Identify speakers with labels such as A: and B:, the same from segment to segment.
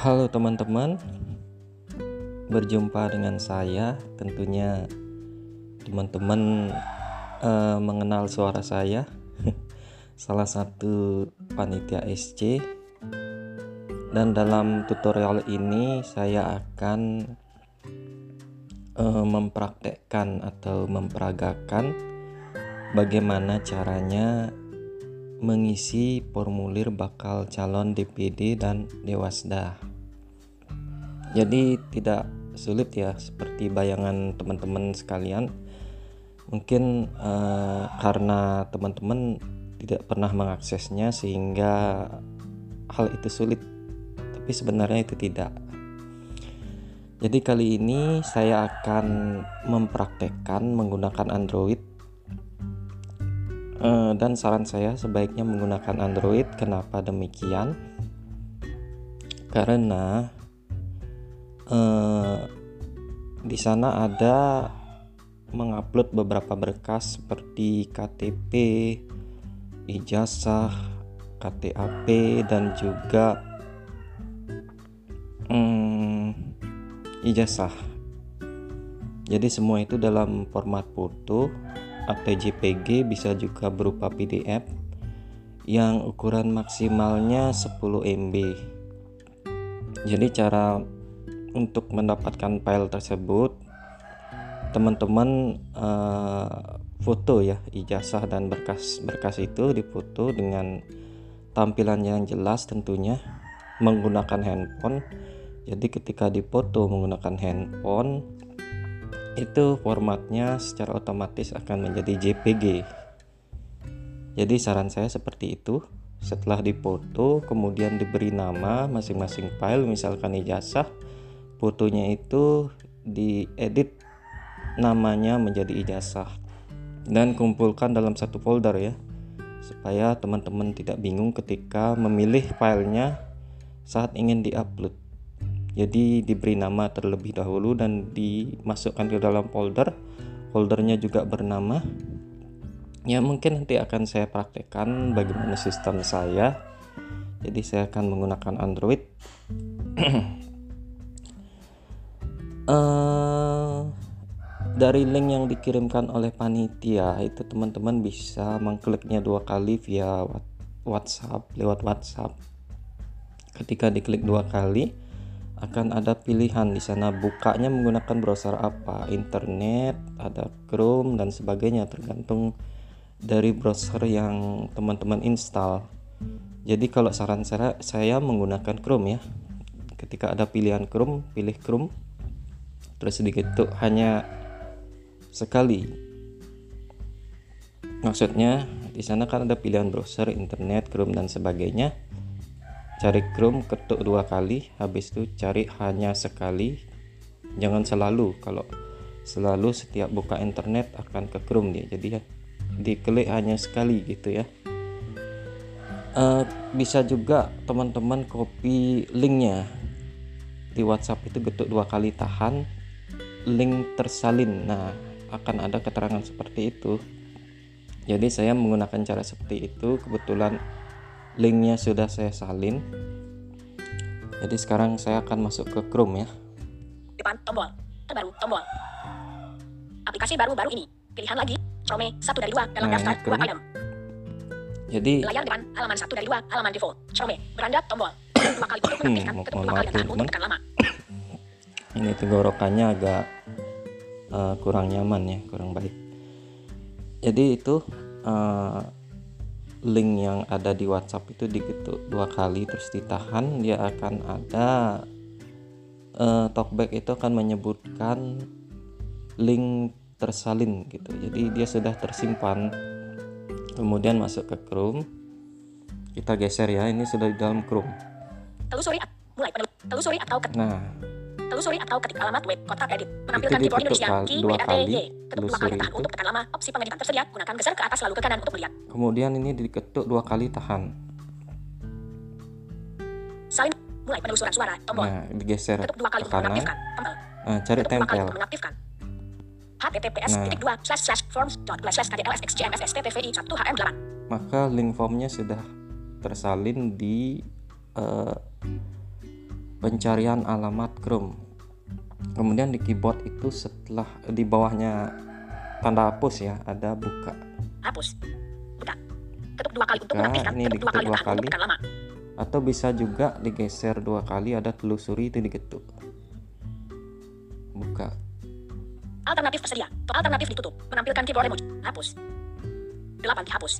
A: Halo teman-teman, berjumpa dengan saya. Tentunya teman-teman uh, mengenal suara saya, salah satu panitia SC. Dan dalam tutorial ini saya akan uh, mempraktekkan atau memperagakan bagaimana caranya mengisi formulir bakal calon DPD dan Dewasda. Jadi tidak sulit ya seperti bayangan teman-teman sekalian. Mungkin uh, karena teman-teman tidak pernah mengaksesnya sehingga hal itu sulit. Tapi sebenarnya itu tidak. Jadi kali ini saya akan mempraktekkan menggunakan Android Uh, dan saran saya sebaiknya menggunakan Android. Kenapa demikian? Karena uh, di sana ada mengupload beberapa berkas seperti KTP, ijazah, KTAP, dan juga um, ijazah. Jadi semua itu dalam format foto atau JPG bisa juga berupa PDF yang ukuran maksimalnya 10 MB. Jadi cara untuk mendapatkan file tersebut teman-teman uh, foto ya ijazah dan berkas-berkas itu difoto dengan tampilan yang jelas tentunya menggunakan handphone. Jadi ketika dipoto menggunakan handphone itu formatnya secara otomatis akan menjadi JPG. Jadi saran saya seperti itu. Setelah dipoto, kemudian diberi nama masing-masing file, misalkan ijazah, fotonya itu diedit namanya menjadi ijazah dan kumpulkan dalam satu folder ya supaya teman-teman tidak bingung ketika memilih filenya saat ingin diupload. Jadi diberi nama terlebih dahulu dan dimasukkan ke dalam folder. Foldernya juga bernama. Ya mungkin nanti akan saya praktekkan bagaimana sistem saya. Jadi saya akan menggunakan Android uh, dari link yang dikirimkan oleh panitia itu teman-teman bisa mengkliknya dua kali via WhatsApp lewat WhatsApp ketika diklik dua kali akan ada pilihan di sana bukanya menggunakan browser apa, internet, ada Chrome dan sebagainya tergantung dari browser yang teman-teman install. Jadi kalau saran saya saya menggunakan Chrome ya. Ketika ada pilihan Chrome, pilih Chrome. Terus sedikit hanya sekali. Maksudnya di sana kan ada pilihan browser, internet, Chrome dan sebagainya. Cari Chrome ketuk dua kali habis itu cari hanya sekali. Jangan selalu kalau selalu setiap buka internet akan ke Chrome dia. Jadi ya diklik hanya sekali gitu ya. Uh, bisa juga teman-teman copy linknya. Di WhatsApp itu getuk dua kali tahan link tersalin. Nah akan ada keterangan seperti itu. Jadi saya menggunakan cara seperti itu. Kebetulan linknya sudah saya salin. Jadi sekarang saya akan masuk ke Chrome ya.
B: Depan tombol. Terbaru tombol. Aplikasi baru-baru ini. Pilihan lagi. Chrome satu dari dua dalam nah, daftar dua item.
A: Jadi
B: layar depan halaman satu dari dua halaman default. Chrome beranda tombol. Dua kali untuk menaktifkan ketuk dua kali untuk tekan lama
A: ini tenggorokannya agak uh, kurang nyaman ya kurang baik. Jadi itu uh, link yang ada di WhatsApp itu diketuk dua kali terus ditahan dia akan ada uh, talkback itu akan menyebutkan link tersalin gitu. Jadi dia sudah tersimpan. Kemudian masuk ke Chrome. Kita geser ya ini sudah di dalam Chrome.
B: Telusuri mulai telusuri atau
A: nah
B: Telusuri atau ketik alamat web kotak edit. Menampilkan keyboard Indonesia.
A: Kali.
B: Ketuk dua kali tahan untuk tekan lama. Opsi pengeditan tersedia. Gunakan geser ke atas lalu ke kanan untuk melihat.
A: Kemudian ini diketuk dua kali tahan.
B: Salin mulai penelusuran suara tombol.
A: Nah, digeser
B: Ketuk dua kali
A: ke kanan.
B: Mengaktifkan.
A: Nah, cari
B: Ketuk
A: tempel.
B: Dua kali mengaktifkan. https nah. titik dua slash slash forms dot slash kdlsxjmss ttvi satu hm delapan
A: maka link formnya sudah tersalin di uh, pencarian alamat Chrome kemudian di keyboard itu setelah di bawahnya tanda hapus ya ada buka
B: Hapus. Buka. Ketuk dua kali untuk mengaktifkan.
A: ini
B: Ketuk dua kali
A: dua
B: untuk
A: kali.
B: lama.
A: atau bisa juga digeser dua kali ada telusuri itu diketuk buka
B: Alternatif tersedia. Alternatif ditutup. Menampilkan keyboard emoji. Hapus. 8 dihapus.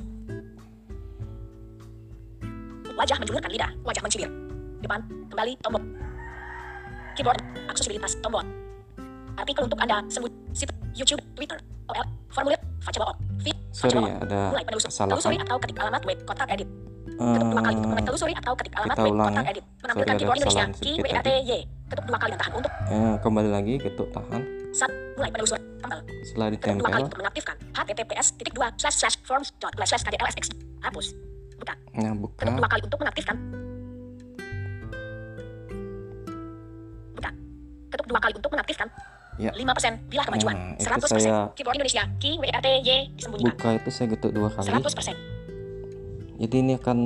B: Wajah menjulurkan lidah. Wajah mencibir. Depan. Kembali. Tombol. Keyboard. Aksesibilitas. Tombol. Artikel untuk Anda. Sebut. Situs. YouTube. Twitter. OL. Formulir. Facobo. Feed.
A: sorry ya ada
B: Mulai penelusur. Telusuri atau ketik alamat web. Kotak edit. Ketuk dua kali untuk
A: Eh,
B: telusuri atau ketik alamat web. Kotak
A: ya.
B: edit. Menampilkan keyboard Indonesia. WATY. Ketuk dua kali dan tahan untuk.
A: eh, kembali lagi ketuk tahan
B: Sat. Mulai penelusur. Tombol.
A: setelah
B: Ketuk dua kali
A: ditempel
B: untuk mengaktifkan. HTTPS titik dua slash slash forms dot slash kdlsx. Hapus. Buka.
A: nah
B: Ketuk
A: buka
B: dua kali untuk mengaktifkan. Ketuk dua kali untuk mengaktifkan.
A: Ya.
B: 5% bila kemajuan.
A: Nah, itu
B: 100%.
A: saya-
B: Keyboard Indonesia. Key WRTY disembunyikan.
A: buka itu saya ketuk dua kali
B: 100%.
A: jadi ini akan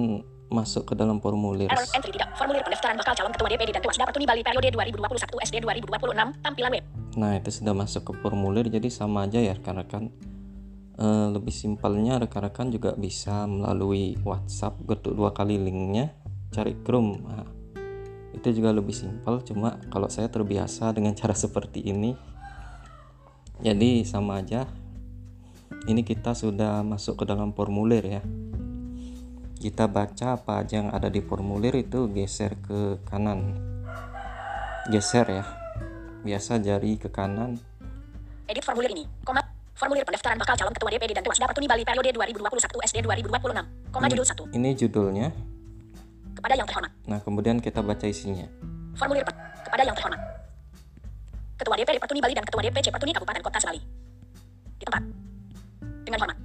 A: masuk ke dalam formulir
B: Error entry tidak. Formulir pendaftaran bakal calon ketua DPD dan Dewas Dapat Bali periode 2021 SD 2026. Tampilan web.
A: Nah itu sudah masuk ke formulir jadi sama aja ya karena kan eh, lebih simpelnya rekan-rekan juga bisa melalui WhatsApp ketuk dua kali linknya cari Chrome Nah, itu juga lebih simpel cuma kalau saya terbiasa dengan cara seperti ini jadi sama aja ini kita sudah masuk ke dalam formulir ya kita baca apa aja yang ada di formulir itu geser ke kanan geser ya biasa jari ke kanan
B: Edit formulir ini. Koma. Formulir pendaftaran bakal calon ketua DPD dan Dewas Dapat Bali periode 2021 SD 2026. Koma judul 1.
A: ini judulnya
B: Kepada yang terhormat.
A: nah kemudian kita baca isinya
B: Formulir per- kepada yang terhormat. Ketua DPD Pertuni Bali dan Ketua DPC Pertuni Kabupaten Kota Sebali. Di tempat. Dengan hormat.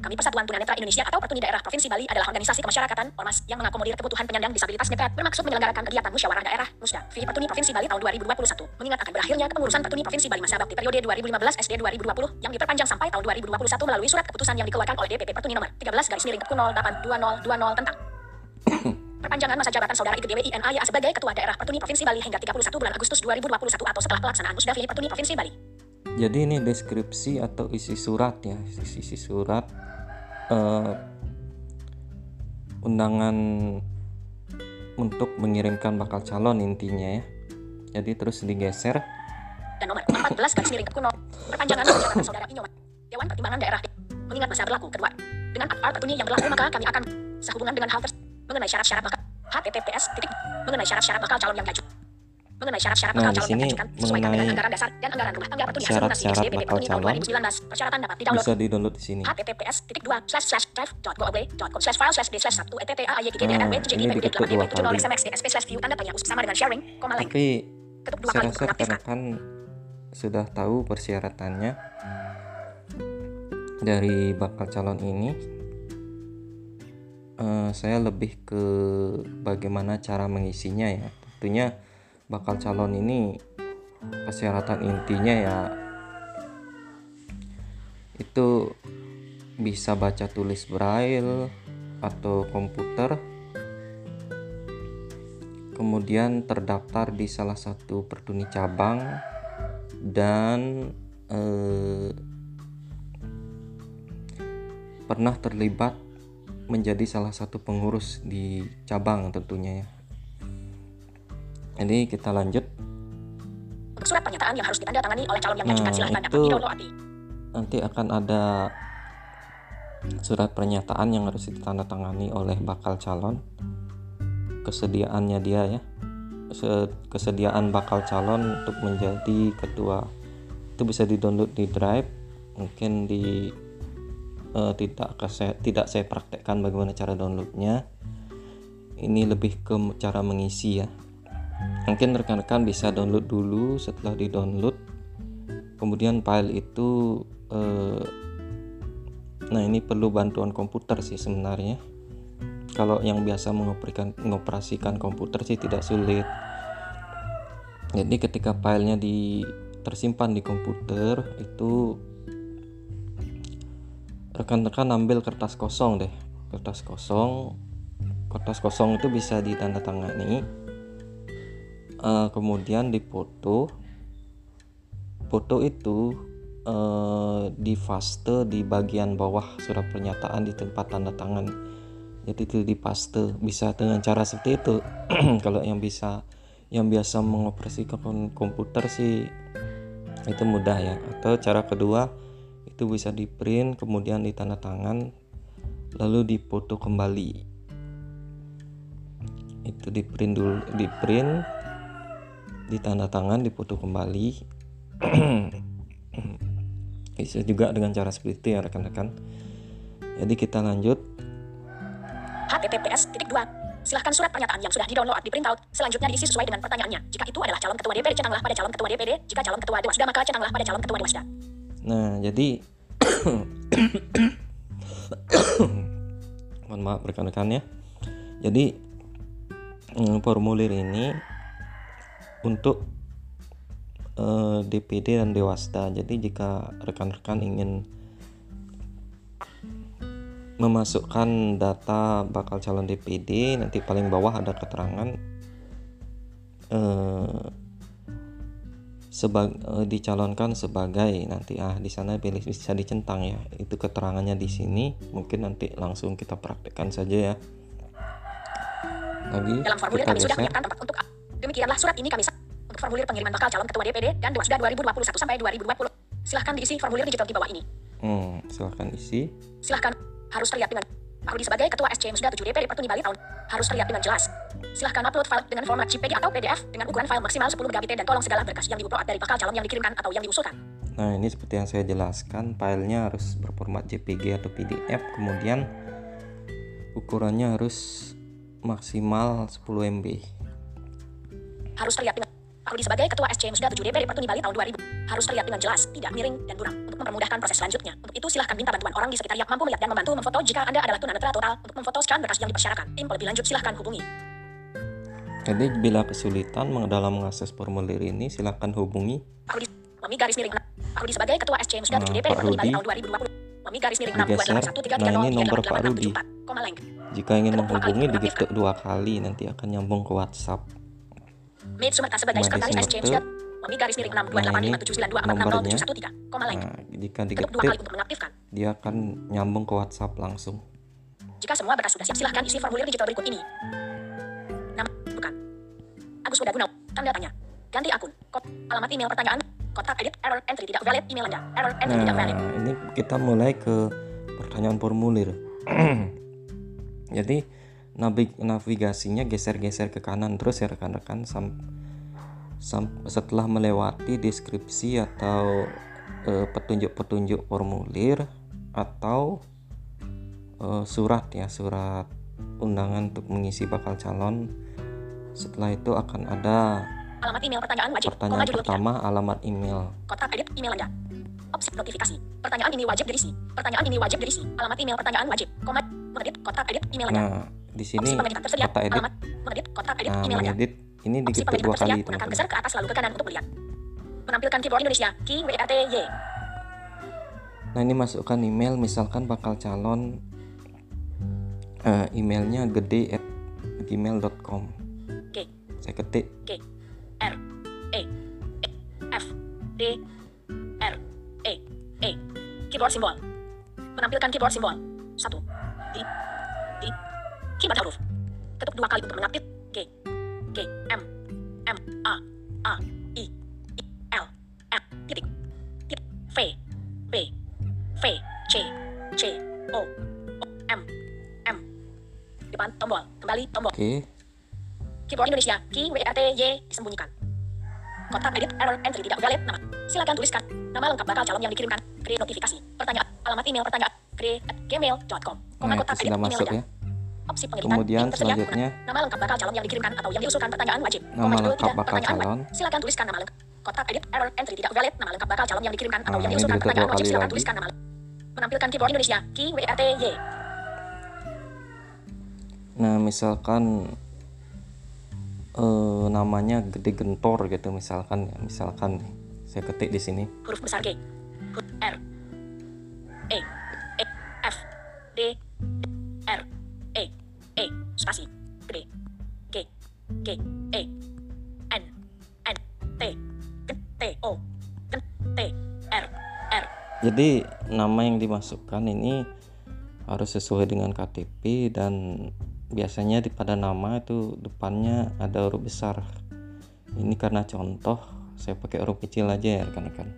B: Kami Persatuan Tunanetra Indonesia atau Pertuni Daerah Provinsi Bali adalah organisasi kemasyarakatan ormas yang mengakomodir kebutuhan penyandang disabilitas nekat bermaksud menyelenggarakan kegiatan musyawarah daerah Musda V Pertuni Provinsi Bali tahun 2021 mengingat akan berakhirnya kepengurusan Pertuni Provinsi Bali masa bakti periode 2015 SD 2020 yang diperpanjang sampai tahun 2021 melalui surat keputusan yang dikeluarkan oleh DPP Pertuni nomor 13 garis miring 082020 tentang Perpanjangan masa jabatan Saudara Ige Dewi INA sebagai Ketua Daerah Pertuni Provinsi Bali hingga 31 bulan Agustus 2021 atau setelah pelaksanaan Musda V Pertuni Provinsi Bali.
A: jadi ini deskripsi atau isi surat ya isi, isi surat eh, undangan untuk mengirimkan bakal calon intinya ya. Jadi terus digeser.
B: Dan nomor 14 garis miring kuno perpanjangan masa jabatan saudara Inyoman Dewan Pertimbangan Daerah mengingat masa berlaku kedua. Dengan akal tertuni yang berlaku maka kami akan sehubungan dengan hal tersebut mengenai syarat-syarat bakal HTTPS titik mengenai syarat-syarat bakal calon yang diaju mengenai syarat-syarat
A: Nah,
B: bakal
A: di
B: calon yang diajukan sesuaikan dengan anggaran dasar dan anggaran rumah. Tangga pertuni hasil
A: bakal
B: pertuni tahun
A: calon
B: 2019 persyaratan dapat di-download.
A: bisa di download di sini
B: https titik dua slash slash drive dot com slash file slash d slash satu etc a y g d
A: Nah,
B: r w j
A: ini
B: d
A: dua kali.
B: smx dsp slash view tanda tanya khusus sama dengan sharing koma link
A: tapi
B: ketuk dua
A: saya
B: kali
A: rasa
B: untuk mengaktifkan.
A: rekan-rekan sudah tahu persyaratannya. Dari bakal calon ini Eh, saya lebih ke bagaimana cara mengisinya ya. Tentunya bakal calon ini persyaratan intinya ya itu bisa baca tulis braille atau komputer kemudian terdaftar di salah satu pertuni cabang dan eh, pernah terlibat menjadi salah satu pengurus di cabang tentunya ya. Jadi kita lanjut.
B: Untuk surat pernyataan yang harus ditandatangani oleh calon yang
A: Nah,
B: diajukan silahkan dapat
A: itu-
B: di-download
A: nanti akan ada surat pernyataan yang harus ditandatangani oleh bakal calon. Kesediaannya dia ya. Se- kesediaan bakal calon untuk menjadi ketua. Itu bisa di download di drive mungkin di eh, tidak saya tidak saya praktekkan bagaimana cara downloadnya. Ini lebih ke cara mengisi ya. Mungkin rekan-rekan bisa download dulu setelah di download kemudian file itu eh, nah ini perlu bantuan komputer sih sebenarnya. Kalau yang biasa mengoperasikan, mengoperasikan komputer sih tidak sulit. Jadi ketika filenya di tersimpan di komputer itu rekan-rekan ambil kertas kosong deh. Kertas kosong. Kertas kosong itu bisa ditandatangani. Uh, kemudian dipoto. Foto itu uh, di paste di bagian bawah surat pernyataan di tempat tanda tangan. Jadi itu di paste. Bisa dengan cara seperti itu. Kalau yang bisa yang biasa mengoperasikan komputer sih itu mudah ya. Atau cara kedua itu bisa di print kemudian ditanda tangan lalu dipoto kembali. Itu di print dulu di print ditanda tangan dipoto kembali. Bisa juga dengan cara seperti itu ya rekan-rekan. Jadi kita lanjut.
B: Https titik dua. Silahkan surat pernyataan yang sudah di-download di printout selanjutnya diisi sesuai dengan pertanyaannya. Jika itu adalah calon ketua DPD centanglah pada calon ketua DPD jika calon ketua Dewasda maka centanglah pada calon ketua Dewasda
A: nah jadi mohon maaf rekan-rekan ya jadi mm, formulir ini untuk eh, DPD dan Dewasta. Jadi jika rekan-rekan ingin memasukkan data bakal calon DPD, nanti paling bawah ada keterangan eh, sebag, eh, dicalonkan sebagai nanti ah di sana pilih bisa dicentang ya. Itu keterangannya di sini. Mungkin nanti langsung kita praktekkan saja ya. Lagi
B: dalam formulir kami sudah
A: geser.
B: menyiapkan tempat untuk demikianlah surat ini kami untuk formulir pengiriman bakal calon ketua DPD dan Dewasda 2021 sampai 2020 silahkan diisi formulir digital di bawah ini
A: Hmm, silahkan isi.
B: silahkan harus terlihat dengan Pak Rudi sebagai Ketua SCM sudah 7 DPD Pertuni Bali tahun harus terlihat dengan jelas. Silahkan upload file dengan format JPG atau PDF dengan ukuran file maksimal 10 megabit dan tolong segala berkas yang diupload dari bakal calon yang dikirimkan atau yang diusulkan.
A: Nah, ini seperti yang saya jelaskan, filenya harus berformat JPG atau PDF, kemudian ukurannya harus maksimal 10 MB.
B: Harus terlihat dengan Rudi sebagai Ketua SCM sudah 7 DPD Pertuni Bali tahun 2000 harus terlihat dengan jelas, tidak miring dan buram untuk mempermudahkan proses selanjutnya. Untuk itu silahkan minta bantuan orang di sekitar yang mampu melihat dan membantu memfoto jika Anda adalah tunanetra total untuk memfoto scan berkas yang dipersyaratkan. Info lebih lanjut silahkan hubungi.
A: Jadi bila kesulitan dalam mengakses formulir ini, silakan hubungi
B: Rudi, Mami garis miring 6. Pak Rudi sebagai Ketua SCM sudah 7
A: Nah,
B: DPD
A: Pak
B: Pertuni Bali tahun 2020. Mami garis miring 6
A: Digeser. Nah, ini nomor Pak Rudi. Jika ingin menghubungi, diketuk dua kali, nanti akan nyambung ke WhatsApp.
B: Made Sumerta sebagai sekretaris sudah. Mami garis miring 6
A: Nah, ini
B: 285924600713. Koma lengk.
A: Nah, jika
B: Ketuk dua kali
A: diketik,
B: untuk mengaktifkan.
A: dia akan nyambung ke WhatsApp langsung.
B: Jika semua berkas sudah siap, silahkan isi formulir digital berikut ini. Nama, bukan. Agus Huda Gunawan, tanda tanya. Ganti akun, kod, alamat email pertanyaan, kotak edit, error, entry tidak valid, email Anda, error, entry tidak valid.
A: Nah, ini kita mulai ke pertanyaan formulir. Jadi navigasinya geser-geser ke kanan terus ya rekan-rekan sam, sam- setelah melewati deskripsi atau eh, petunjuk-petunjuk formulir atau eh, surat ya surat undangan untuk mengisi bakal calon. Setelah itu akan ada
B: Alamat email pertanyaan wajib, koma
A: pertanyaan
B: judul tidak.
A: pertama alamat email.
B: Kotak edit, email Anda. Opsi notifikasi. Pertanyaan ini wajib diisi. Pertanyaan ini wajib diisi. Alamat email pertanyaan wajib, koma, mengedit, kotak edit, email Anda.
A: Nah, di sini kata edit
B: alamat, mengedit, kotak edit,
A: Nah,
B: email Anda.
A: mengedit ini diketik dua kali
B: gunakan
A: teman-teman.
B: cursor ke atas lalu ke kanan untuk melihat. Menampilkan keyboard Indonesia, key WRTY.
A: Nah, ini masukkan email misalkan bakal calon eh, emailnya gede at gmail.com
B: G,
A: saya ketik
B: G, R, E, E, F, D, R, E, E. Keyboard simbol. Menampilkan keyboard simbol. Satu. Di. Di. Keyboard huruf. Ketuk dua kali untuk mengaktif. G. G. M. M. A. A. I. I. L. F. Titik. Titik. V. V. V. C. C. O. O. M. M. Depan tombol. Kembali tombol.
A: oke
B: Keyboard Indonesia, key WRTY disembunyikan. Kotak edit error entry tidak valid nama. Silakan tuliskan nama lengkap bakal calon yang dikirimkan. Create notifikasi. Pertanyaan, alamat email pertanyaan. Gmail.com.
A: Nah itu sudah masuk ya
B: Opsi pengeditan.
A: kemudian selanjutnya
B: Nama lengkap bakal calon yang dikirimkan atau yang diusulkan pertanyaan wajib.
A: Nama lengkap bakal calon.
B: Silakan tuliskan nama lengkap. Kotak edit error entry tidak valid nama lengkap bakal calon yang dikirimkan atau
A: Nah,
B: yang diusulkan pertanyaan wajib. Silakan tuliskan nama lengkap. Menampilkan keyboard Indonesia, key WRTY.
A: nah misalkan eh, namanya gede gentor gitu misalkan ya misalkan saya ketik di sini
B: huruf besar G, huruf R, E, R E E spasi D G G E N N T T O T R R.
A: Jadi nama yang dimasukkan ini harus sesuai dengan KTP dan biasanya di pada nama itu depannya ada huruf besar. Ini karena contoh saya pakai huruf kecil aja ya rekan-rekan.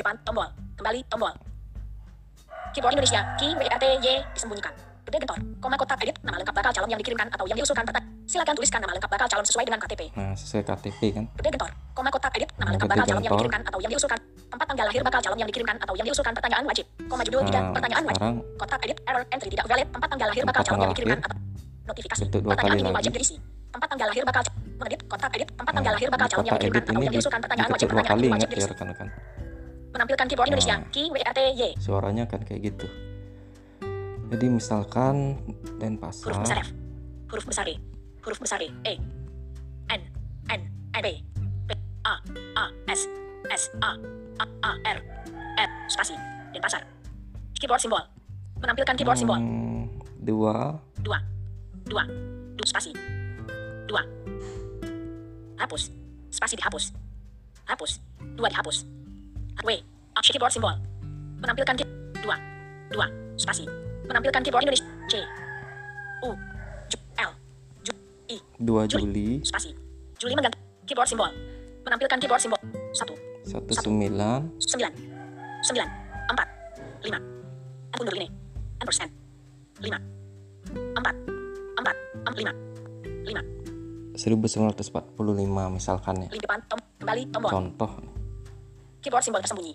B: Depan tombol kembali tombol. Keyboard Indonesia. Key WRTY disembunyikan. Gede gentor. Koma kotak edit nama lengkap bakal calon yang dikirimkan atau yang diusulkan petak. Silakan tuliskan nama lengkap bakal calon sesuai dengan KTP.
A: nah sesuai KTP kan
B: Gede gentor. Koma kotak edit nama lengkap bakal calon yang dikirimkan atau yang diusulkan. Tempat tanggal lahir bakal calon yang dikirimkan atau yang diusulkan pertanyaan wajib. Koma judul tiga
A: nah
B: pertanyaan wajib. Kotak edit error entry tidak valid. Tempat tanggal lahir bakal calon yang dikirimkan atau notifikasi. Pertanyaan ini wajib diisi. Tempat tanggal lahir bakal mengedit kotak edit tempat tanggal
A: Nah,
B: lahir bakal calon yang dikirimkan
A: edit
B: atau yang
A: di,
B: diusulkan pertanyaan wajib. Pertanyaan wajib diisi. Menampilkan keyboard Indonesia.
A: Nah.
B: WRTY.
A: suaranya kan kayak gitu jadi misalkan
B: Huruf besar F. Huruf besar E. Huruf besar E. E. N. N. N. B. P. A. A. S. S. A. A. A. R. R. Spasi. Denpasar. Keyboard simbol. Menampilkan keyboard simbol.
A: Hmm, dua
B: Dua. Dua. Dua. Spasi. Dua. Hapus. Spasi dihapus. Hapus. Dua dihapus. W. Aksi keyboard simbol. Menampilkan key. Dua. Dua. Spasi. Menampilkan keyboard Indonesia. C. U. J. L. J. I.
A: dua
B: Juli.
A: Juli
B: Spasi. Juli mengganti keyboard simbol. Menampilkan keyboard simbol. Satu.
A: satu
B: Satu.
A: sembilan
B: Sembilan. Sembilan. Empat. Lima. Mundur ini. Ampersand. Lima. Empat. Empat. Em, lima. Lima.
A: 1945 misalkan ya
B: depan. Tom. Kembali tombol.
A: contoh
B: Keyboard simbol tersembunyi.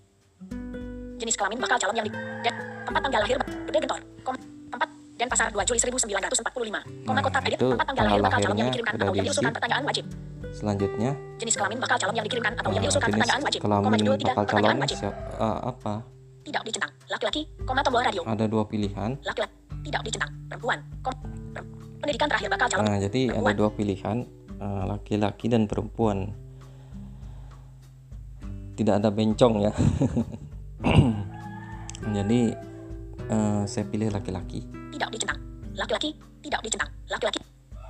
B: Jenis kelamin bakal calon yang di... Dan tempat tanggal lahir gede gentor. Kom, tempat dan pasar 2 Juli 1945. Koma
A: Nah,
B: kotak edit tempat tanggal lahir bakal calon yang dikirimkan atau yang diusulkan pertanyaan wajib.
A: selanjutnya
B: Jenis kelamin bakal calon yang dikirimkan atau yang diusulkan pertanyaan wajib. Koma
A: kelamin
B: judul tiga
A: bakal
B: pertanyaan
A: calonnya
B: wajib.
A: siap, eh, apa
B: Tidak dicentang. Laki-laki. Koma tombol radio.
A: ada dua pilihan
B: Laki-laki. Tidak dicentang. Perempuan. Kom, Pendidikan terakhir bakal calon.
A: nah jadi ada
B: Perempuan.
A: dua pilihan eh, laki-laki dan perempuan tidak ada bencong ya jadi eh, saya pilih laki-laki
B: Tidak dicentang. Laki-laki. Tidak dicentang. Laki-laki.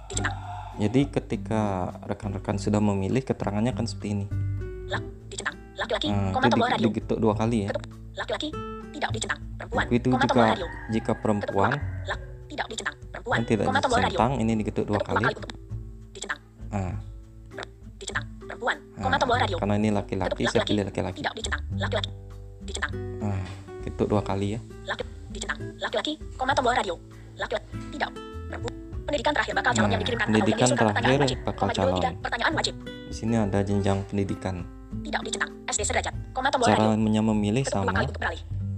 B: Dicentang.
A: jadi ketika rekan-rekan sudah memilih keterangannya kan seperti ini
B: Lak. Dicentang. Laki-laki.
A: nah,
B: Koma
A: itu
B: tombol
A: di-
B: radio.
A: digetuk dua kali ya
B: Ketuk. Laki-laki. Tidak dicentang. Perempuan.
A: Itu
B: Koma
A: jika
B: tombol radio.
A: jika perempuan
B: Lak. Tidak dicentang. Perempuan.
A: tidak
B: Koma tombol radio.
A: dicentang ini digetuk dua
B: Ketuk
A: kali
B: untuk dicentang. Dicentang.
A: Nah,
B: Koma tombol radio.
A: karena ini laki-laki saya pilih laki-laki
B: Tidak dicentang. Laki-laki. Dicentang.
A: nah, ketuk dua kali ya
B: Laki. Dicentang. Laki-laki. Koma tombol radio. Laki-laki. Tidak. Perempuan. Pendidikan terakhir bakal calon
A: Nah,
B: yang dikirimkan atau yang
A: pendidikan terakhir
B: wajib.
A: bakal calon.
B: Pertanyaan wajib.
A: di sini ada jenjang pendidikan
B: Tidak dicentang. SD sederajat. Koma tombol radio.
A: caranya memilih
B: Ketuk
A: sama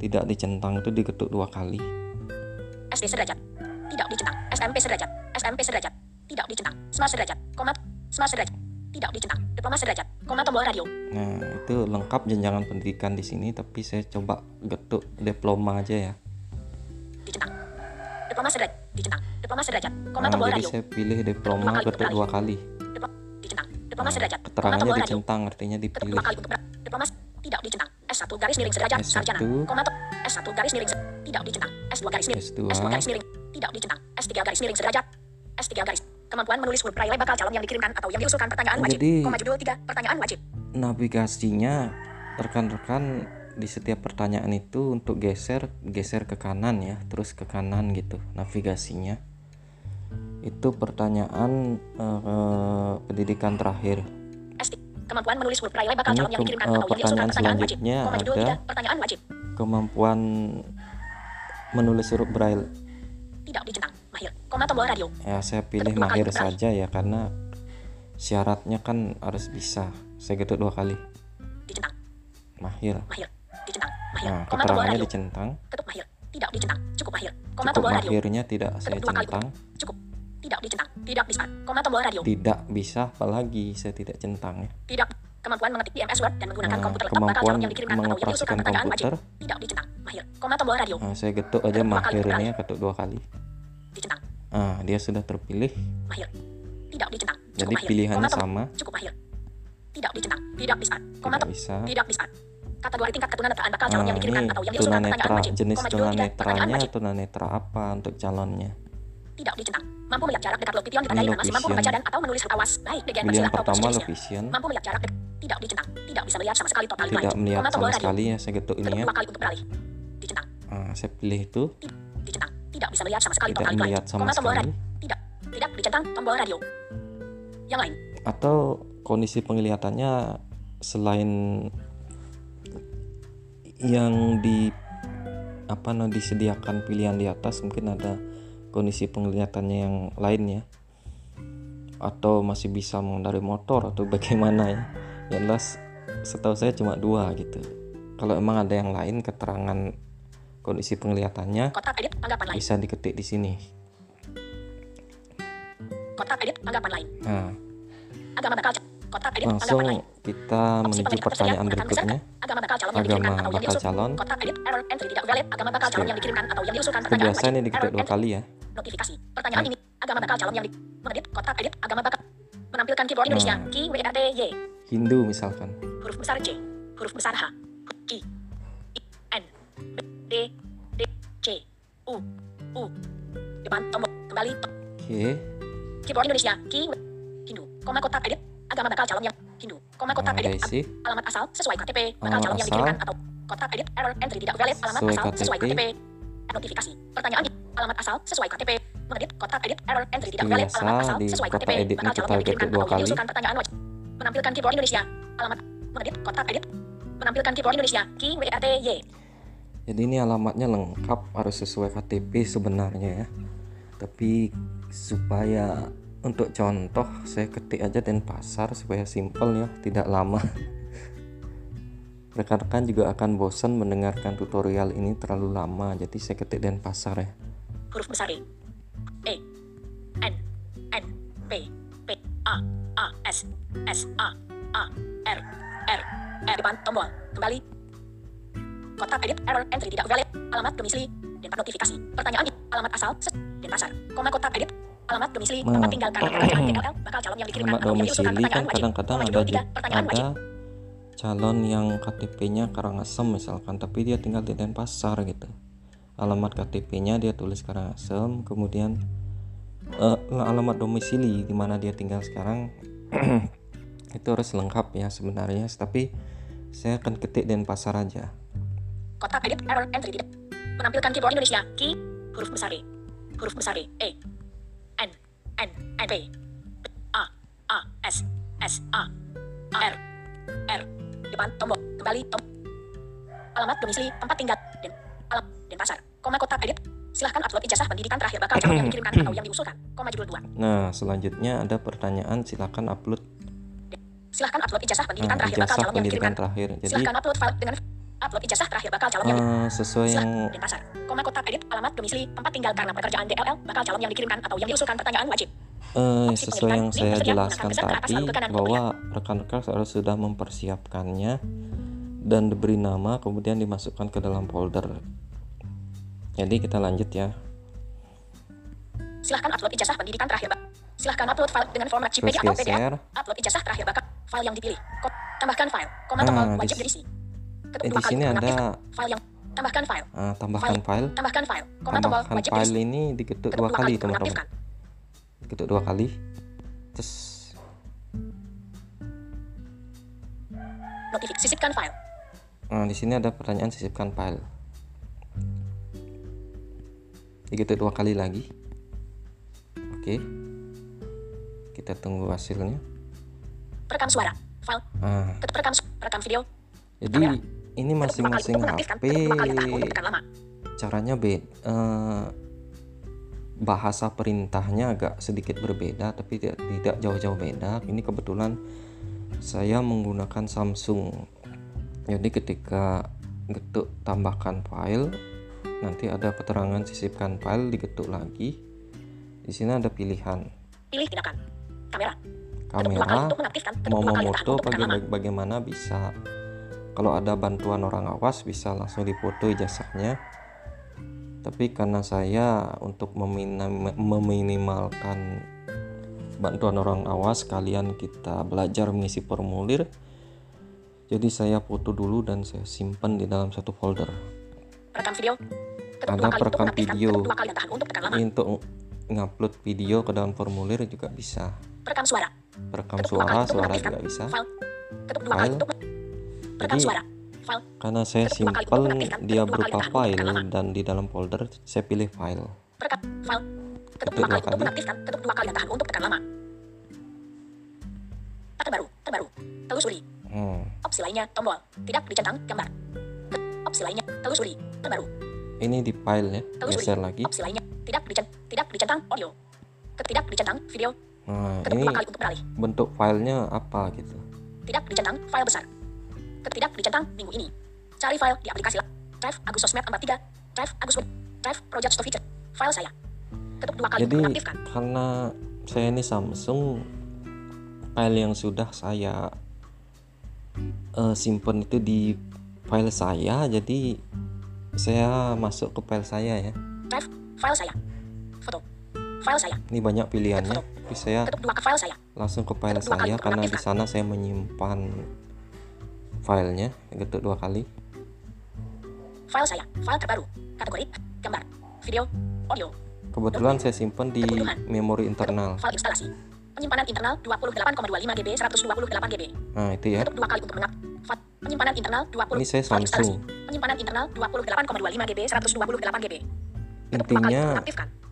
A: tidak dicentang itu digetuk dua kali
B: SD sederajat. Tidak dicentang. SMP sederajat. SMP sederajat. Tidak dicentang. Smart sederajat. Koma. Smart sederajat. Tidak dicentang. Diploma sederajat. Koma tombol radio.
A: nah itu lengkap jenjangan pendidikan di sini tapi saya coba getuk diploma aja ya
B: Dicentang. Diploma sederajat. Dicentang. Diploma sederajat. Koma
A: nah
B: tombol
A: jadi
B: radio.
A: saya pilih diploma
B: kali
A: getuk dua kali.
B: Dicentang. Diploma
A: Nah,
B: sederajat. Koma
A: keterangannya dicentang artinya dipilih
B: dua kali untuk Diploma tidak dicentang. S1 garis miring sederajat.
A: S1.
B: Sarjana. Koma to- S1 garis miring tidak dicentang. S2 garis miring.
A: S2
B: S2 garis miring tidak dicentang. S3 garis miring sederajat. S3 garis. Kemampuan menulis huruf braille bakal calon yang dikirimkan atau yang diusulkan pertanyaan
A: Oh,
B: wajib.
A: jadi-
B: Koma judul 3 pertanyaan wajib.
A: navigasinya rekan-rekan di setiap pertanyaan itu untuk geser geser ke kanan ya terus ke kanan gitu navigasinya itu pertanyaan eh, pendidikan terakhir
B: S3. Kemampuan menulis huruf braille bakal calon yang dikirimkan
A: eh,
B: atau yang diusulkan
A: pertanyaan
B: wajib. Koma judul
A: ada-
B: 3 pertanyaan wajib.
A: kemampuan menulis huruf braille
B: Tidak dicentang. Mahir. Koma tombol radio.
A: ya saya pilih
B: Ketuk kali
A: mahir saja ya karena syaratnya kan harus bisa saya getuk dua kali
B: Dicentang.
A: mahir
B: Mahir. Dicentang. Mahir.
A: nah
B: Koma tombol radio.
A: dicentang
B: Ketuk mahir. Tidak dicentang. Cukup mahir. Koma
A: cukup
B: tombol radio.
A: mahirnya tidak saya
B: Ketuk kali
A: centang
B: untuk- Cukup. Tidak dicentang. Tidak bisa. Koma tombol radio.
A: tidak bisa apalagi saya tidak centang ya
B: Tidak. Kemampuan mengetik di MS Word dan menggunakan
A: Nah,
B: komputer laptop calon yang dikirimkan atau yang diusulkan
A: mengoperasikan
B: pertanyaan wajib.
A: komputer
B: Tidak dicentang. Mahir. Koma tombol radio.
A: nah, saya getuk aja
B: kali
A: mahirnya ketuk dua kali
B: Dicentang.
A: ah dia sudah terpilih
B: Mahir. Tidak dicentang. Cukup
A: jadi
B: mahir.
A: pilihannya
B: Koma
A: sama
B: Cukup mahir. Tidak dicentang. Tidak bisa. Koma
A: tidak bisa
B: Tidak bisa. Kategori tingkat ketunanetraan bakal calon
A: nah
B: yang dikirimkan
A: ini
B: atau yang diusulkan pertanyaan wajib.
A: jenis tunanetranya tunanetra apa untuk calonnya
B: Tidak dicentang. Mampu melihat jarak dekat low pition ditandai dengan masih mampu membaca dan atau menulis huruf awas baik bagian
A: pilihan
B: atau
A: pertama vision
B: Mampu melihat jarak dekat. Tidak dicentang. Tidak bisa melihat sama sekali total
A: tidak melihat
B: Koma
A: sama
B: radio.
A: sekali ya saya ketuk ini ya
B: dua kali untuk beralih. Dicentang.
A: nah, saya pilih itu
B: Dicentang. Tidak bisa melihat sama sekali
A: tidak
B: line.
A: melihat sama
B: Koma tombol
A: sekali
B: radio. Tidak. Tidak dicentang tombol radio. Yang lain.
A: atau kondisi penglihatannya selain yang di apa nah disediakan pilihan di atas mungkin ada kondisi penglihatannya yang lain ya atau masih bisa mengendarai motor atau bagaimana ya yang jelas setahu saya cuma dua gitu kalau emang ada yang lain keterangan kondisi penglihatannya
B: Kotak edit tanggapan lain.
A: bisa diketik di sini
B: Kotak edit tanggapan lain.
A: nah
B: Agama bakal kotak edit
A: langsung
B: tanggapan lain.
A: kita menuju pertanyaan berikutnya.
B: Agama bakal calon yang dikirimkan atau yang
A: calon
B: Kotak edit error entry tidak valid. Agama bakal calon yang dikirimkan atau yang diusulkan pertanyaan
A: biasa nih diketik dua kali ya
B: Notifikasi. Pertanyaan ini. Agama bakal calon yang di mengedit kotak edit agama bakal menampilkan keyboard Indonesia.
A: Nah.
B: Key WRT Y.
A: Hindu misalkan
B: Huruf besar C. Huruf besar H. I. I. N. B. D. D. C. U. U. Depan tombol. Kembali. to-
A: oke
B: Keyboard Indonesia. Key. Hindu. Koma kotak edit. Agama bakal calon yang Hindu. Koma kotak
A: nah,
B: edit. Alamat asal sesuai KTP. Bakal calon yang dikirimkan atau kotak edit error entry tidak valid. Alamat
A: Sesuai
B: asal sesuai
A: KTP.
B: Notifikasi. Pertanyaan. Alamat asal sesuai KTP. Mengedit kotak edit error entry tidak valid. Alamat asal
A: di
B: sesuai KTP. Bakal calon yang dikirimkan atau diusulkan pertanyaan wajib. Menampilkan keyboard Indonesia. Alamat mengedit kotak edit. Menampilkan keyboard Indonesia. Key Y.
A: jadi ini alamatnya lengkap harus sesuai KTP sebenarnya ya tapi supaya untuk contoh saya ketik aja Denpasar supaya simpel ya tidak lama rekan-rekan juga akan bosan mendengarkan tutorial ini terlalu lama jadi saya ketik Denpasar ya
B: Huruf besar E. E. N. N. P. P. A. A. S. S. A. A. R. R. R. Depan tombol. Kembali. Kotak edit error entry tidak valid. Alamat domisili. Denpasar notifikasi. Pertanyaan. Alamat asal. Set. Denpasar. Koma kotak edit. Alamat domisili.
A: Nah.
B: Tempat tinggal karena pekerjaan TKL. Bakal calon yang dikirimkan
A: alamat
B: atau yang diusulkan
A: domisili
B: pertanyaan
A: kan kadang-kadang ada di,
B: wajib.
A: ada calon yang KTP-nya Karangasem misalkan tapi dia tinggal di Denpasar gitu alamat KTP-nya dia tulis Karangasem kemudian eh, alamat domisili di mana dia tinggal sekarang itu harus lengkap ya sebenarnya tapi saya akan ketik Denpasar aja
B: Kotak edit error entry tidak. Menampilkan keyboard Indonesia. Key. Huruf besar E. Huruf besar E. E. N. N. N. P. A. A. S. S. A. A. R. R. Depan tombol. Kembali tombol. Alamat domisili tempat tinggal. Den. Alam. Denpasar. Koma kotak edit. Silahkan upload ijazah pendidikan terakhir bakal calon yang dikirimkan atau yang diusulkan. Koma judul 2.
A: nah selanjutnya ada pertanyaan silakan upload
B: Silahkan upload ijazah pendidikan
A: nah,
B: terakhir bakal calon yang dikirimkan.
A: terakhir jadi
B: Silahkan upload file dengan upload ijazah terakhir bakal calon yang
A: eh, sesuai yang
B: Denpasar. Koma kotak edit alamat domisili tempat tinggal karena pekerjaan DLL bakal calon yang dikirimkan atau yang diusulkan pertanyaan wajib.
A: Eh,
B: Opsi
A: sesuai yang saya jelaskan
B: ke
A: tadi
B: kanan
A: bahwa rekan-rekan harus sudah mempersiapkannya dan diberi nama kemudian dimasukkan ke dalam folder. Jadi kita lanjut ya.
B: Silahkan upload ijazah pendidikan terakhir bak. Silahkan upload file dengan format JPG atau PDF. Upload ijazah terakhir bakal file yang dipilih. Tambahkan file. Koma
A: Ah,
B: tombol
A: di
B: wajib diisi. Ketuk
A: Eh, di sini ada
B: file yang tambahkan file.
A: ah, tambahkan file.
B: Tambahkan file. Koma tombol
A: Tambahkan
B: wajib
A: file ini diketuk
B: Ketuk
A: dua kali teman-teman. Diketuk dua kali. Terus
B: Notifikasi sisipkan file.
A: Nah, di sini ada pertanyaan sisipkan file. Diketuk dua kali lagi. Oke. Kita tunggu hasilnya.
B: Perekam suara. File.
A: Ah,
B: su- perekam video.
A: jadi ini masing-masing. HP
B: lama.
A: caranya beda. Eh, bahasa perintahnya agak sedikit berbeda, tapi tidak tidak jauh-jauh beda. Ini kebetulan saya menggunakan Samsung. Jadi ketika getuk tambahkan file, nanti ada keterangan sisipkan file digetuk lagi. Di sini ada pilihan
B: Pilih tindakan. Kamera.
A: Kamera.
B: Ketuk
A: mau memoto baga- bagaimana bisa kalau ada bantuan orang awas bisa langsung dipoto ijazahnya tapi karena saya untuk meminim- meminimalkan bantuan orang awas kalian kita belajar mengisi formulir jadi saya foto dulu dan saya simpan di dalam satu folder
B: Perekam video.
A: Ada perekam video.
B: Untuk
A: ini untuk ngupload video ke dalam formulir juga bisa
B: Perekam suara.
A: perekam suara suara juga bisa
B: File. Perekam
A: Jadi-
B: suara. File.
A: karena saya
B: mengaktifkan.
A: dia berupa file dan di dalam folder saya pilih file
B: Perekam. File. Ketuk dua kali untuk mengaktifkan. Ketuk dua kali dan tahan untuk tekan lama. Terbaru. Terbaru. Telusuri.
A: hmm.
B: Opsi lainnya. Tombol. Tidak dicentang. Gambar. Opsi lainnya. Telusuri. Terbaru.
A: ini di file ya
B: Telusuri.
A: geser lagi
B: Opsi lainnya. Tidak dicent tidak dicentang audio. Ketidak dicentang video.
A: nah
B: Ketuk
A: ini
B: dua kali untuk beralih.
A: bentuk filenya apa gitu
B: Tidak dicentang file besar. Ketidak dicentang minggu ini. Cari file di aplikasi Drive Agus Sosmed 43. Drive Agus Web. Drive Project Store Feature. File saya. Ketuk dua kali
A: jadi
B: untuk mengaktifkan.
A: karena saya ini Samsung file yang sudah saya eh, simpan itu di file saya jadi saya masuk ke file saya ya
B: Drive file saya. Foto. File saya.
A: ini banyak pilihannya tapi saya
B: Ketuk dua ke file saya.
A: langsung ke file
B: Ketuk
A: saya karena di sana saya menyimpan filenya ketuk dua kali
B: File saya. File terbaru. Kategori gambar, video, audio.
A: kebetulan saya simpan di memori internal
B: File instalasi. Penyimpanan internal 28,25 GB 128 GB.
A: nah itu ya
B: Ketuk dua kali untuk mengak. Fat. Penyimpanan internal 20.
A: Ini saya. Samsung.
B: Penyimpanan internal 28,25 GB 128 GB.
A: Intinya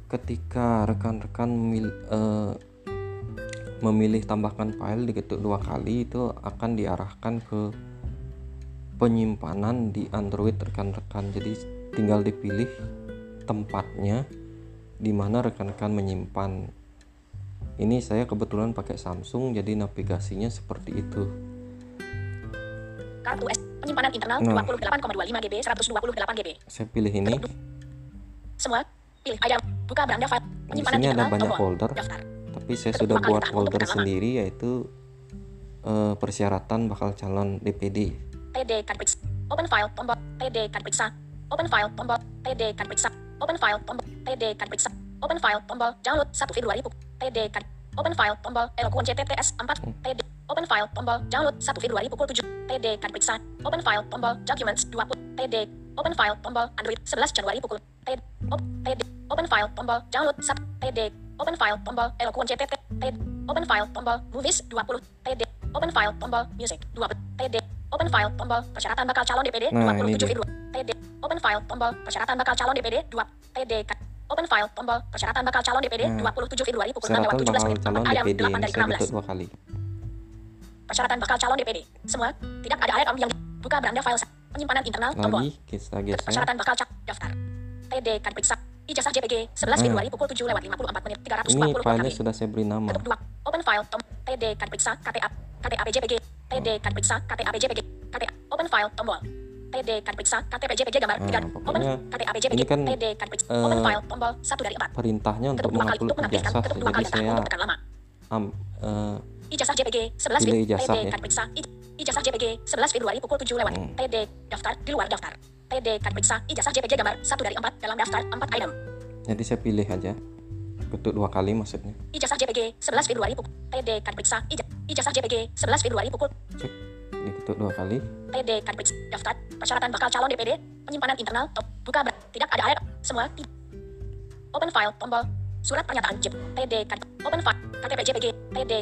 A: ketika rekan-rekan memil- eh, memilih tambahkan file diketuk dua kali itu akan diarahkan ke penyimpanan di Android rekan-rekan jadi tinggal dipilih tempatnya di mana rekan-rekan menyimpan ini saya kebetulan pakai Samsung jadi navigasinya seperti itu
B: Kartu S. Penyimpanan internal
A: Nah.
B: 28,25 GB 128 GB.
A: saya pilih ini
B: Semua. Pilih item. Buka beranda file.
A: di
B: Penyimpanan
A: sini ada banyak
B: tombol.
A: folder
B: Daftar.
A: tapi saya
B: Ketuk
A: sudah buat folder sendiri yaitu eh, persyaratan bakal calon DPD
B: TD card periksa. Open file tombol. TD card periksa. Open file tombol. TD card periksa. Open file tombol. TD card periksa. Open file tombol. Download 1 Februari. TD card. Open file tombol. Eloquent CTTS 4. TD. Open file tombol. Download 1 Februari pukul 7. TD card periksa. Open file tombol. Documents 20. TD. Open file tombol. Android 11 Januari pukul. TD. Op, TD. Open file tombol. Download 1. TD. Open file tombol. Eloquent CTT. TD. Open file tombol. Movies 20. TD. Open file tombol. Music 20. TD. Open file tombol. Persyaratan bakal calon DPD
A: Nah, ini
B: 27
A: dia.
B: Februari. TD. Open file tombol. Persyaratan bakal calon DPD 2. TD. Cut. Open file tombol. Persyaratan bakal calon DPD
A: Nah,
B: 27 Februari pukul 6 lewat
A: persyaratan
B: 17
A: bakal
B: menit.
A: calon
B: Empat ayam,
A: DPD
B: 8
A: ini
B: dari
A: saya
B: 16.
A: ketuk dua kali
B: Persyaratan bakal calon DPD. Semua. Tidak ada item yang buka beranda file. Penyimpanan internal tombol.
A: lagi kita geser
B: Persyaratan bakal cak daftar. Kan periksa. Ijazah JPG 11
A: Nah.
B: Februari pukul 7 lewat 54 menit 320
A: ini filenya sudah saya beri nama
B: Ketuk 2. Open file tom. TD kan periksa KTA. KTA PJPG. TD kan periksa KTA PJPG. KTA. Open file tombol. TD kan periksa KTP JPG gambar
A: Nah,
B: 3.
A: pokoknya
B: Open KTA PJPG.
A: ini kan,
B: TD kan periksa.
A: eh,
B: Open file tombol 1 dari 4.
A: perintahnya untuk mengupload ijazah jadi saya
B: untuk tekan lama.
A: am, eh,
B: Ijazah JPG 11
A: Pilih
B: Februari.
A: ijazah
B: TD
A: ya.
B: kan periksa. Ij- Ijazah JPG 11 Februari pukul 7 lewat.
A: Hmm.
B: TD daftar di luar daftar. Kan periksa. Ijazah JPG gambar. 1 dari 4 dalam daftar 4 item.
A: jadi saya pilih aja. Ketuk dua kali maksudnya.
B: Ijazah JPG 11 Februari pukul. Kan periksa Ija- Ijazah JPG 11 Februari pukul.
A: Cek. Diketuk dua kali.
B: Kan periksa daftar. Persyaratan bakal calon DPD penyimpanan internal. Top. Buka ber- tidak ada air semua open file. Tombol. Surat pernyataan. TD kan open file. KTP JPG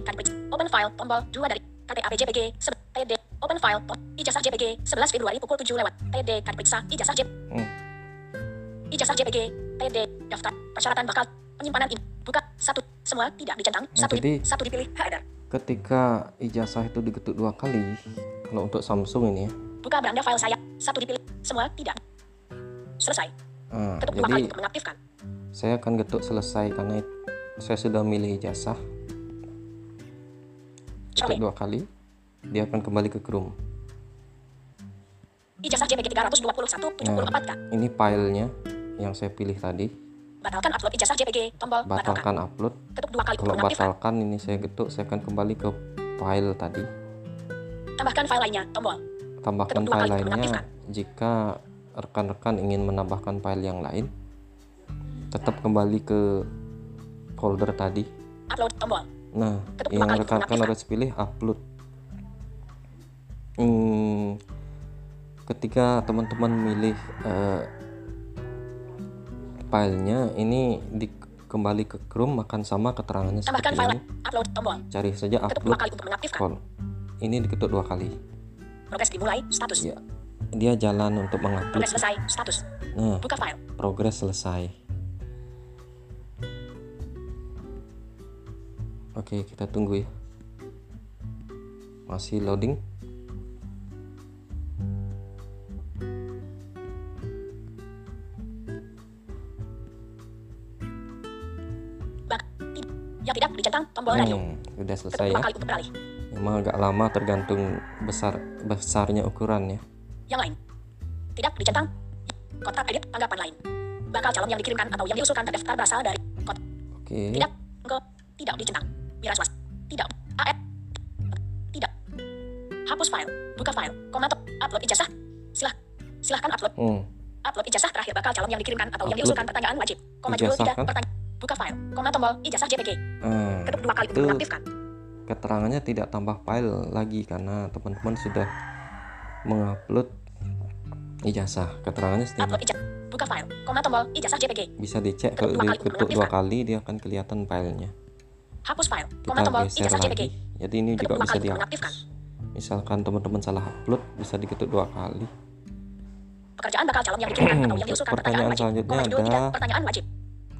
B: kan periksa open file. Tombol. 2 dari KTP JPG TD open file ijazah JPG 11 Februari pukul 7 lewat. TD kan periksa. Ijazah JIP
A: Hmm.
B: ijazah JPG TD daftar. Persyaratan bakal penyimpanan in buka. Satu. Semua tidak dicentang.
A: Nah,
B: satu
A: jadi-
B: satu dipilih. Header.
A: ketika ijazah itu diketuk dua kali kalau untuk Samsung ini ya.
B: Buka beranda file saya. Satu dipilih. Semua tidak. Selesai.
A: nah,
B: Ketuk dua kali
A: jadi
B: untuk mengaktifkan.
A: saya akan ketuk selesai karena saya sudah milih ijazah ketuk dua kali dia akan kembali ke Chrome
B: Ijazah JPG 321 74K.
A: ini filenya yang saya pilih tadi
B: Batalkan upload ijazah JPG. Tombol batalkan.
A: batalkan upload
B: Ketuk dua kali
A: kalau batalkan ini saya ketuk saya akan kembali ke file tadi
B: Tambahkan file lainnya. Tombol.
A: tambahkan
B: Ketuk
A: file lainnya jika rekan-rekan ingin menambahkan file yang lain tetap kembali ke folder tadi
B: Upload. Tombol.
A: nah
B: Ketuk
A: yang rekan-rekan harus pilih upload hmm, ketika teman-teman milih eh, filenya ini di kembali ke Chrome akan sama keterangannya
B: Tambahkan
A: seperti
B: file
A: ini.
B: Upload. Tombol.
A: cari saja
B: Ketuk dua
A: upload
B: kali untuk mengaktifkan.
A: call ini diketuk dua kali
B: Progres dimulai. Status.
A: ya dia jalan untuk
B: Progres
A: mengupload
B: selesai. Status.
A: nah
B: Buka file.
A: progres selesai oke kita tunggu ya masih loading
B: Yang tidak dicentang tombol radio.
A: hmm, udah
B: Ketuk
A: selesai ya
B: kali beralih.
A: memang agak lama tergantung besar besarnya ukuran ya
B: Yang lain. Tidak dicentang. Kotak edit tanggapan lain. Bakal calon yang dikirimkan atau yang diusulkan terdaftar berasal dari kotak.
A: oke
B: Tidak. Enggak. Tidak dicentang. Miras was. Tidak. AF. Tidak. Hapus file. Buka file. Komato. Upload ijazah. Silah. Silahkan upload.
A: hmm,
B: Upload ijazah terakhir bakal calon yang dikirimkan atau yang
A: Upload
B: diusulkan pertanyaan wajib. Koma judul tidak
A: kan?
B: pertanyaan. Koma tombol ijazah JPG.
A: ah,
B: Ketuk dua kali untuk
A: itu
B: mengaktifkan.
A: keterangannya tidak tambah file lagi karena teman-teman sudah mengupload ijazah keterangannya
B: Upload
A: sudah
B: ijazah. Buka file. Koma tombol ijazah JPG.
A: bisa dicek
B: Ketuk
A: kalau diketuk dua kali dia akan kelihatan filenya
B: Hapus file. Koma tombol ijazah JPG.
A: jadi ini
B: Ketuk
A: juga bisa dihapus
B: mengaktifkan.
A: misalkan teman-teman salah upload bisa diketuk dua kali
B: Pekerjaan bakal calon yang dikirimkan atau yang diusulkan pertanyaan
A: Pertanyaan
B: wajib.
A: selanjutnya
B: Koma judul
A: ada-
B: pertanyaan wajib.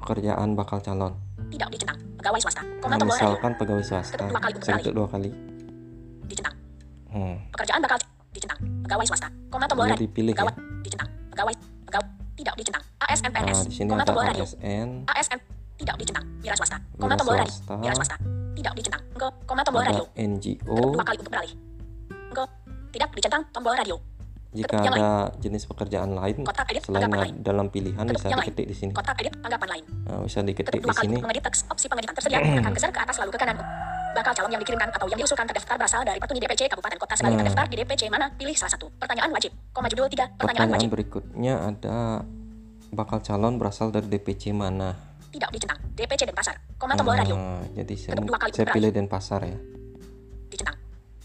A: pekerjaan bakal calon
B: Tidak dicentang. Pegawai swasta. Koma
A: nah,
B: tombol radio.
A: misalkan pegawai swasta
B: Ketuk dua kali untuk
A: ketuk dua kali
B: Dicentang.
A: hmm.
B: Pekerjaan bakal dicentang. Pegawai swasta. Koma tombol
A: dia
B: radio.
A: dipilih ya
B: Pegawai dicentang. Pegawai pegawai tidak dicentang. ASN
A: nah
B: PNS.
A: di sini
B: Koma tombol radio.
A: ASN
B: ASN tidak dicentang. Wira swasta. Koma tombol radio. Wira swasta. Tidak dicentang. Enggak. Koma tombol radio. Ketuk
A: NGO
B: dua kali untuk beralih. Enggak. Tidak dicentang. Tombol radio.
A: Jika ada jenis pekerjaan lain
B: Kotak edit
A: selain
B: lain.
A: dalam pilihan
B: Ketuk
A: bisa
B: lain.
A: diketik di sini
B: Kotak edit tanggapan lain.
A: nah, bisa diketik
B: Ketuk
A: di sini
B: mengedit teks. Opsi pengeditan tersedia. Tekan geser ke atas lalu ke kanan. Bakal calon yang dikirimkan atau yang diusulkan terdaftar berasal dari petuni DPC Kabupaten Kota Sebali
A: Nah.
B: terdaftar di DPC mana? Pilih salah satu. Pertanyaan wajib. Koma judul tiga. Pertanyaan
A: pertanyaan
B: wajib.
A: berikutnya ada bakal calon berasal dari DPC mana
B: Tidak dicentang. DPC Denpasar. Koma tombol radio.
A: Nah, jadi saya, saya pilih Denpasar ya
B: Dicentang.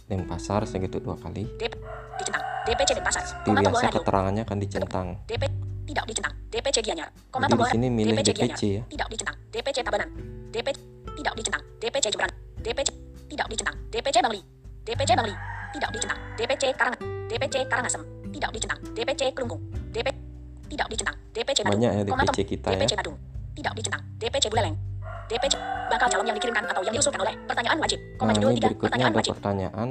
A: Denpasar saya ketuk dua kali
B: dicentang. DPC Denpasar.
A: seperti biasa keterangannya akan dicentang
B: DP tidak dicentang. DPC Gianyar. Koma
A: jadi di sini milih
B: DPC
A: DPC ya
B: Tidak dicentang. DPC Tabanan. DP tidak dicentang. DPC Jemberan. DPC tidak dicentang. DPC Bangli. DPC Bangli. Tidak dicentang. DPC Karangan. DPC Karangasem. Tidak dicentang. DPC Kelungkung. DP tidak dicentang. DPC Badung.
A: banyak ya DPC kita ya
B: DPC Badung. Tidak dicentang. DPC Buleleng. DPC bakal calon yang dikirimkan atau yang diusulkan oleh pertanyaan wajib. Koma
A: nah
B: judul
A: ini
B: tiga.
A: berikutnya
B: Pertanyaan
A: ada
B: wajib.
A: pertanyaan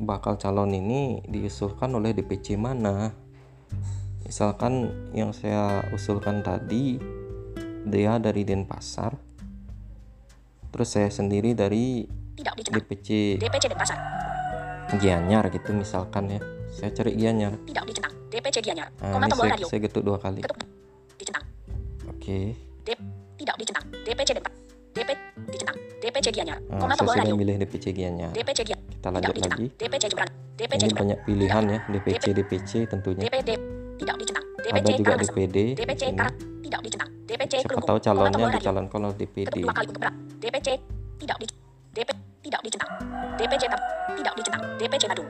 A: bakal calon ini diusulkan oleh DPC mana misalkan yang saya usulkan tadi dia dari Denpasar terus saya sendiri dari
B: Tidak.
A: DPC
B: DPC Denpasar.
A: Gianyar gitu misalkan ya saya cari Gianyar
B: Tidak dicentang. DPC Gianyar.
A: nah
B: Koma tombol
A: saya,
B: radio.
A: saya getuk dua kali
B: Ketuk dicentang.
A: oke
B: D tidak dicentang. DPC Denpasar. DP dicentang. DPC Gianyar.
A: nah,
B: Koma
A: saya
B: tombol radio.
A: milih DPC Gianyar
B: DPC Gianyar.
A: kita
B: Tidak
A: lanjut
B: dicentang.
A: lagi
B: DPC Jemberan. DPC
A: ini banyak pilihan ya DPC DPC tentunya
B: DPD tidak dicentang.
A: ada
B: DPC
A: juga
B: Karangasem.
A: DPD
B: DPC. Karang tidak dicentang. DPC
A: siapa tahu calonnya dicalonkan oleh DPD
B: Ketuk dua kali untuk berat. DPC tidak di DP tidak dicentang. DPC tidak dicentang. DPC Badung.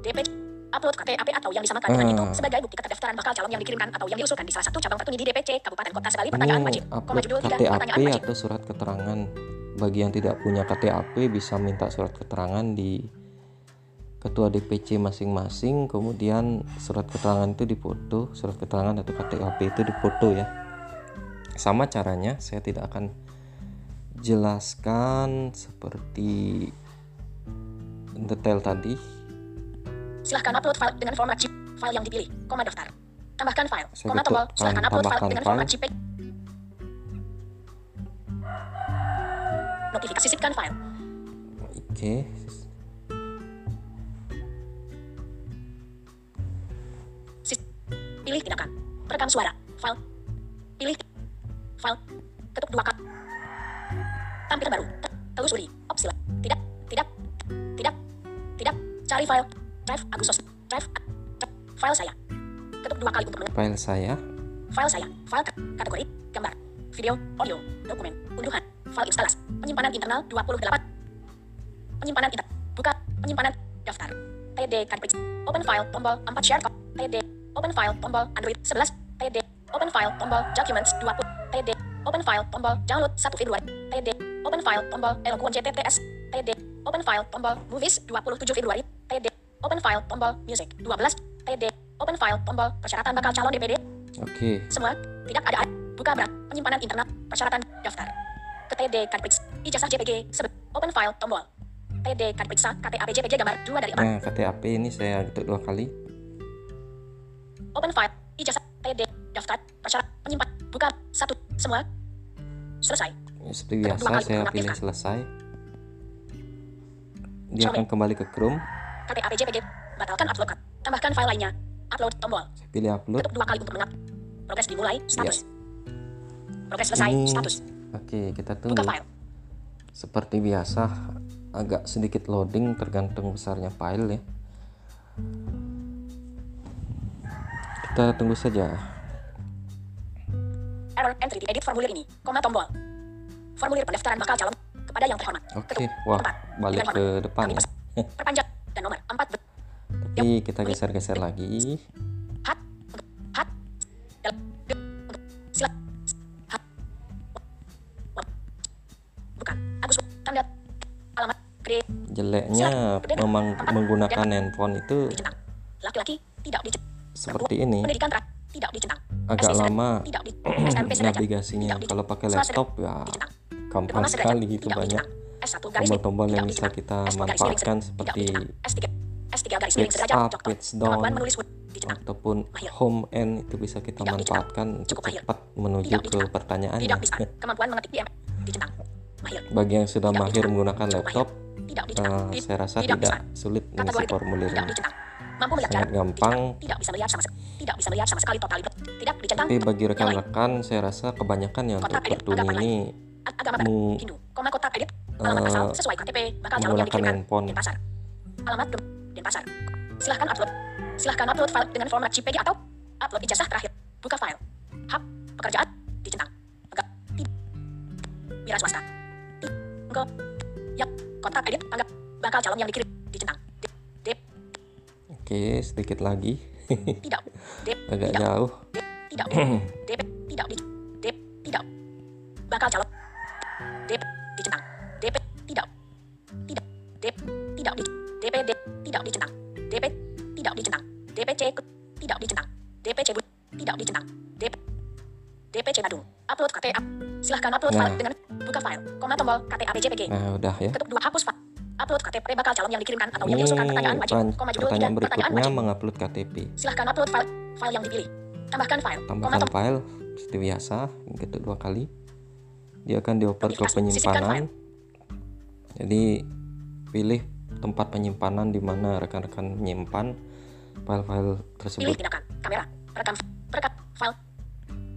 B: DPC upload KTP atau yang disamakan dengan
A: Ah.
B: itu sebagai bukti keterdaftaran bakal calon yang dikirimkan atau yang diusulkan di salah satu cabang petuni di DPC Kabupaten Kota Sebali pertanyaan wajib. Koma judul pertanyaan wajib.
A: atau surat keterangan bagi yang tidak punya KTAP bisa minta surat keterangan di ketua DPC masing-masing kemudian surat keterangan itu difoto surat keterangan atau KTAP itu difoto ya sama caranya saya tidak akan jelaskan seperti detail tadi
B: Silahkan upload file dengan format zip file yang dipilih. Koma daftar. Tambahkan file. Koma tombol. Silahkan upload file dengan
A: file.
B: format JPEG. Notifikasi sisipkan file.
A: oke
B: Sis pilih tindakan. Perekam suara. File. Pilih. File. Ketuk dua kali. Tampilan baru. Te- Telusuri. Opsi Tidak. Tidak. Tidak. Tidak. Cari file. Drive Agustus. Drive. File saya. Ketuk dua kali untuk meng-
A: file saya
B: File saya, file ka- kategori, gambar, video, audio, dokumen, unduhan, file instalasi, penyimpanan internal 28, penyimpanan inter, buka, penyimpanan, daftar, TD cartridge, open file, tombol 4 share code, TD, open file, tombol Android 11, TD, open file, tombol documents 20, TD, open file, tombol download 1 Februari, TD, open file, tombol Eloquent JTTS, TD, open file, tombol movies 27 Februari, Open file tombol music 12 TD. Open file tombol persyaratan bakal calon DPD.
A: Oke,
B: Semua tidak ada. Buka berat. Penyimpanan internal persyaratan daftar. Kan periksa ijazah JPG sebut open file tombol. TD kan periksa KTAP JPG gambar 2 dari 4.
A: nah KTAP ini saya ketuk dua kali.
B: Open file ijazah TD daftar persyarat penyimpan buka satu semua selesai.
A: Ya, seperti biasa saya pilih selesai. Dia akan kembali ke Chrome.
B: KTAP JPG batalkan upload tambahkan file lainnya upload tombol
A: Saya pilih upload.
B: ketuk dua kali untuk mengap progres dimulai status progres
A: Ini
B: selesai status
A: Oke, kita
B: buka
A: tunggu.
B: file
A: Seperti biasa, agak sedikit loading tergantung besarnya file ya. Kita tunggu saja.
B: error entry di edit formulir ini koma tombol formulir pendaftaran bakal calon kepada yang terhormat
A: Oke, wah, balik ke depan ya.
B: perpanjang dan nomor 4
A: Tapi kita geser-geser lagi. Jeleknya memang menggunakan handphone itu seperti ini. Agak lama navigasinya. Kalau pakai laptop ya gampang sekali itu banyak
B: dicentang S1 garis miring,
A: tombol-tombol yang bisa kita
B: S2 garis miring
A: manfaatkan seperti
B: dicentang. S3 S3 garis miring
A: page up, page down, ataupun home end itu bisa kita manfaatkan untuk cepat menuju ke pertanyaannya. Bagi yang sudah mahir menggunakan laptop,
B: tidak Di-
A: saya rasa
B: tidak
A: tidak sulit mengisi formulir
B: tidak
A: ini.
B: dicentang mampu melihat
A: Sangat
B: jarak
A: gampang.
B: dicentang. tidak bisa melihat sama sekali tidak bisa melihat sama sekali total tidak dicentang
A: Tapi bagi rekan-rekan, saya rasa kebanyakan yang untuk
B: agama
A: ini
B: agama barat
A: mu-
B: Hindu. Koma kotak edit alamat asal
A: eh,
B: sesuai KTP bakal calon yang dikirimkan
A: handphone.
B: Denpasar. Alamat Denpasar. Silahkan upload. Silahkan upload file dengan format JPG atau upload ijazah terakhir. Buka file. Hak pekerjaan dicentang enggak tidak wira swasta. Enggak ya kotak edit anggap bakal calon yang dikirim dicentang D, D,
A: Oke, sedikit lagi.
B: tidak.
A: Agak
B: tidak.
A: jauh.
B: Tidak. D, DP tidak. Di D, tidak. Bakal calon. DP dicentang DP tidak. Tidak. D, tidak. Di DPD tidak. Dicentang DP tidak. Dicentang DPC tidak. Dicentang DPC tidak. Dicentang DP DPC Badung upload KTA silahkan upload
A: Nah.
B: file dengan buka file koma tombol KTAP JPG
A: Nah, udah ya.
B: ketuk dua hapus file upload KTP bakal calon yang dikirimkan atau yang
A: Ini
B: diusulkan pertanyaan wajib koma judul
A: pertanyaan
B: pertanyaan
A: berikutnya
B: wajib
A: mengupload KTP.
B: silahkan upload file file yang dipilih tambahkan file koma
A: Tambahkan
B: tombol
A: file seperti biasa, ketuk dua kali. Dia akan dioper ke penyimpanan. Jadi pilih tempat penyimpanan di mana rekan-rekan menyimpan file-file
B: Pilih
A: tersebut.
B: tindakan kamera, perekam, perekam file,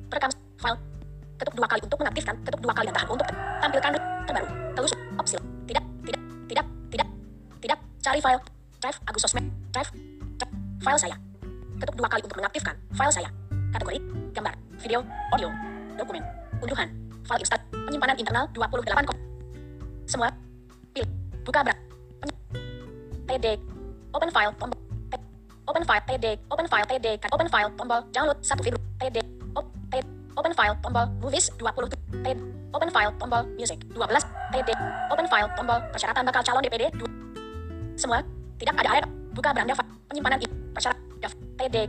B: perekam file. Ketuk dua kali untuk mengaktifkan, ketuk dua kali dan tahan untuk tampilkan terbaru. Telusur opsi. Tidak, tidak, tidak, tidak, tidak. Cari file, drive, Agus sosmed, drive, drive, file saya. Ketuk dua kali untuk mengaktifkan file saya. Kategori, gambar, video, audio, dokumen, unduhan, file instan, penyimpanan internal 28 kop. Semua, pilih, buka berat, TD, open file, tombol, open file TD, open file TD, kan open file tombol, download satu video, TD, open file tombol, movies 20, TD, open file tombol, music 12, TD, open file tombol, persyaratan bakal calon DPD 2. Semua, tidak ada air, buka beranda penyimpanan i, persyarat, daf,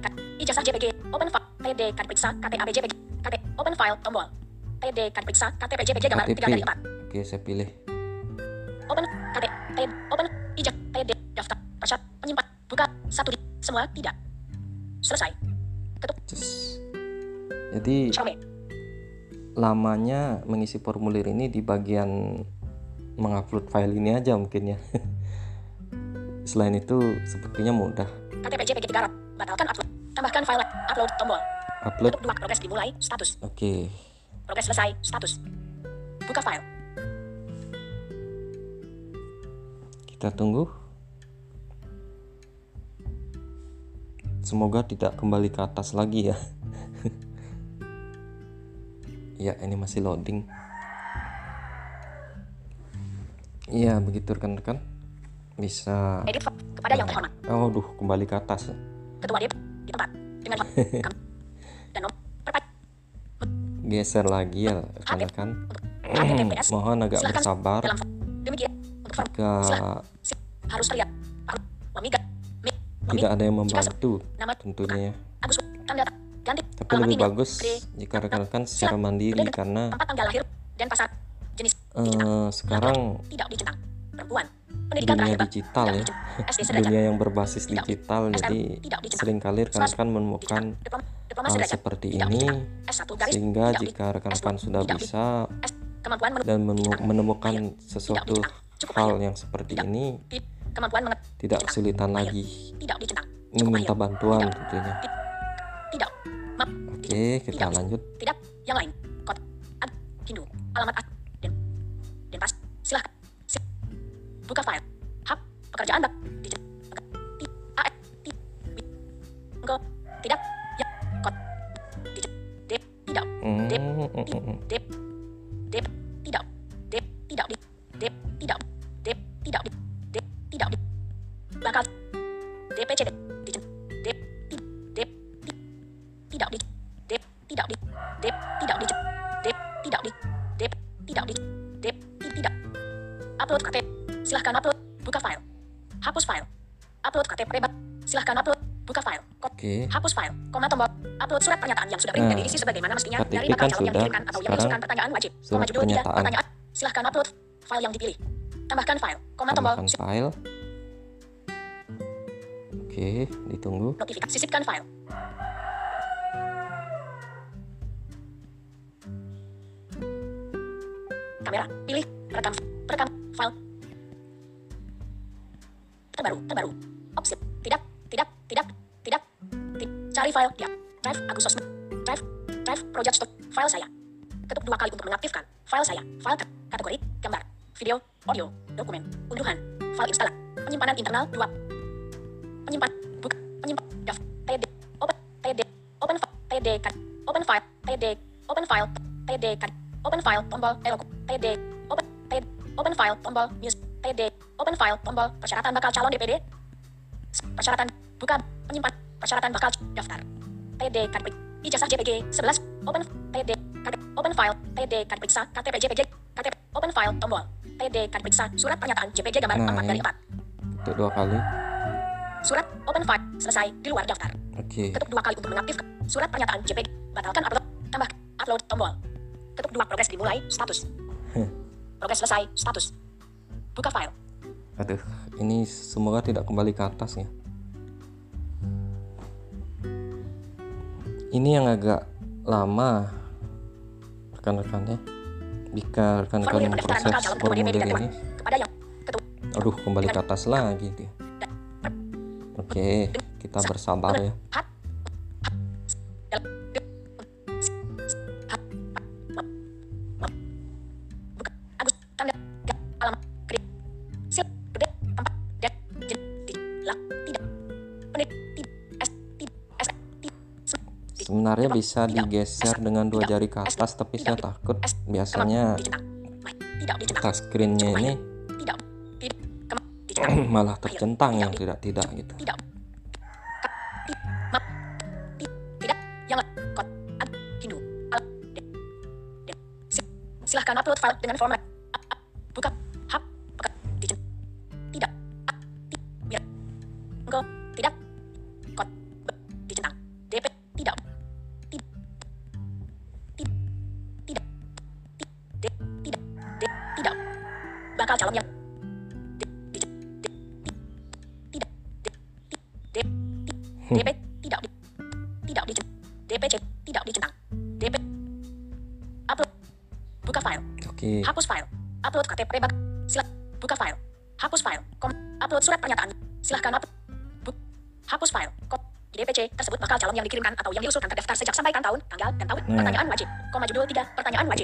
B: kan, ijazah JPG, open file, kan periksa, KTAB JPG, KT, open file tombol, kan periksa, KTP JPG gambar 3 dari
A: KTP.
B: 4
A: Oke, saya pilih.
B: open KT TD open ijazah TD daftar persyarat penyimpan buka satu di semua tidak. Selesai. Ketuk.
A: Cus. Jadi lamanya mengisi formulir ini di bagian mengupload file ini aja mungkin ya. Selain itu sepertinya mudah.
B: KTP JPG 3 batalkan upload tambahkan file upload tombol
A: Upload.
B: ketuk dua progres dimulai status
A: Oke.
B: progres selesai status buka file
A: Kita tunggu. Semoga tidak kembali ke atas lagi ya. ya, ini masih loading. Iya, begitu rekan-rekan. Bisa
B: edit kepada yang terhormat
A: Oh, duh, kembali ke atas.
B: ketua DP di tempat dengan dan nomor
A: Geser lagi ya, rekan-rekan. Mohon agak
B: Silakan
A: bersabar
B: demikian
A: jika
B: harus terlihat
A: tidak ada yang membantu tentunya ya.
B: Agus tanda
A: Tapi lebih bagus jika rekan-rekan secara mandiri karena
B: tempat tanggal lahir dan pasar jenis
A: eh, sekarang
B: tidak dicentang perempuan pendidikan
A: dunia digital ya, dunia yang berbasis digital, jadi
B: sering
A: kali rekan-rekan menemukan hal seperti ini
B: dicetak. S1 garis.
A: sehingga jika rekan-rekan
B: S2
A: sudah bisa dan menemukan sesuatu hal yang seperti ini tidak kesulitan lagi. Meminta bantuan tentunya.
B: Tidak map
A: Oke, kita
B: Tidak.
A: lanjut.
B: tidak yang lain kot ad Hindu alamat ad dan dan pas silahkan Sil- buka file hap pekerjaan bak di ti a ti wi engkau tidak ya kot tidak Dep. tidak tidak di upload KTP silahkan upload. Buka file. Hapus file. Upload KTP silahkan upload. Buka file.
A: Oke,
B: hapus file. Koma tombol. Upload surat pernyataan yang sudah print dan
A: Nah,
B: diisi sebagaimana mestinya
A: KTP
B: dari bakal
A: kan
B: calon yang dikirimkan atau yang diusulkan. Pertanyaan wajib. koma judul
A: pernyataan.
B: pertanyaan. Silahkan upload file yang dipilih. Tambahkan file. Koma tombol.
A: Tambahkan file. Oke, ditunggu.
B: notifikasi. Sisipkan file. Kamera. Pilih. Rekam. Rekam file. Terbaru terbaru. Opsi tidak tidak tidak tidak. Ti- cari file. Dia. Drive Agustus drive drive project stop. File saya. Ketuk dua kali untuk mengaktifkan. File saya. File kat- kategori gambar video audio dokumen unduhan file instalan penyimpanan internal dua. Penyimpan buka penyimpan daf td open td open file td open file td open file td open file tombol elok td open file tombol news td open file tombol persyaratan bakal calon dpd persyaratan buka penyimpan persyaratan bakal daftar td kan ijazah jpg 11 open td kan open file td kan periksa ktp jpg ktp open file tombol td kan periksa surat pernyataan jpg gambar
A: Nah,
B: 4 dari
A: ini.
B: 4
A: Untuk dua kali.
B: Surat open file selesai di luar daftar.
A: Oke.
B: Ketuk dua kali untuk mengaktifkan surat pernyataan JPG. Batalkan upload. Tambah upload tombol. Ketuk dua progres dimulai status. Progres selesai status. Buka file.
A: Aduh, ini semoga tidak kembali ke atas ya. Ini yang agak lama rekan-rekannya. Jika rekan-rekan memproses
B: DPD
A: formulir ini, aduh kembali ke atas lagi dia. Oke, kita bersabar ya. Sebenarnya bisa digeser dengan dua jari ke atas, tapi saya takut. biasanya touchscreennya
B: Cukup
A: ini malah tercentang yang gitu.
B: tidak. Tidak. Si- silahkan upload file dengan format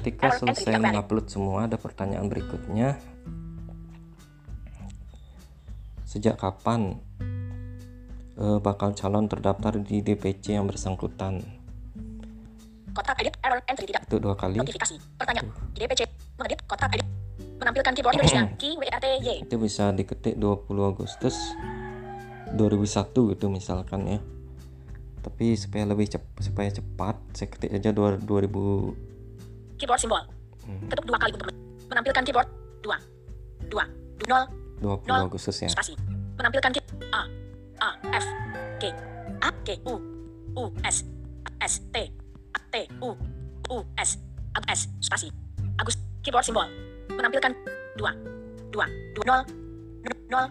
A: ketika selesai mengupload semua ada pertanyaan berikutnya. Sejak kapan eh, bakal calon terdaftar di DPC yang bersangkutan?
B: kotak edit error entry tidak
A: Itu dua kali.
B: notifikasi pertanyaan di DPC mengedit kotak edit menampilkan keyboard Indonesia key WRTY
A: Itu bisa diketik 20 Agustus 2001 gitu misalkan ya. Tapi supaya lebih cepat supaya cepat saya ketik aja 2 2000
B: keyboard simbol.
A: Hmm,
B: ketuk dua kali untuk men- menampilkan keyboard. Dua. Dua. Nol.
A: 20
B: Nol.
A: Agustus ya.
B: spasi. Menampilkan key A. A. F. G. A. G. U. U. S. S. T. T. U. U. S. A. S. Spasi. Agus keyboard simbol. Menampilkan dua. Dua. Dua. Nol. Nol.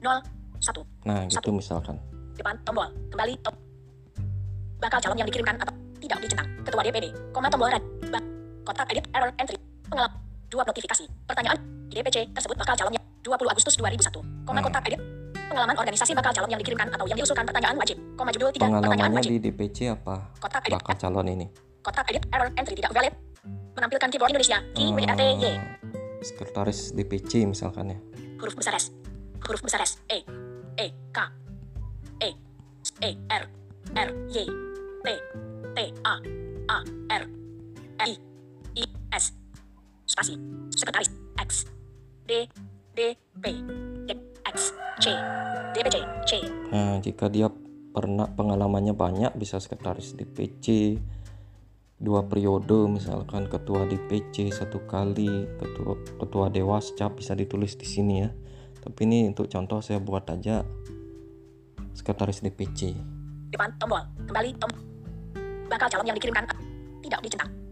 B: Nol. Satu.
A: Nah, gitu misalkan.
B: depan tombol. Kembali top bakal calon yang dikirimkan atau tidak dicentang ketua DPD koma tombol red. Bak kotak edit error entry pengelap dua notifikasi. Pertanyaan di DPC tersebut bakal calonnya 20 Agustus 2001 koma
A: Hmm.
B: kotak edit pengalaman organisasi bakal calon yang dikirimkan atau yang diusulkan. Pertanyaan wajib. Koma judul tidak pertanyaan wajib.
A: di DPC apa?
B: kotak edit
A: Bakal calon ini.
B: kotak edit error entry tidak valid. Menampilkan keyboard Indonesia key
A: Hmm.
B: WATY
A: Sekretaris DPC misalkan ya.
B: huruf besar S. Huruf besar S. E. E. K. E. E. R. R. Y. T. T. A. A. R. I S. Spasi. Sekretaris. X. D. D. P. D X. C. DPC C.
A: Nah, jika dia pernah pengalamannya banyak bisa sekretaris DPC dua periode misalkan ketua DPC satu kali ketua ketua dewas cap bisa ditulis di sini ya. Tapi ini untuk contoh saya buat aja sekretaris DPC
B: depan tombol. Kembali tom bakal calon yang dikirimkan. Tidak dicentang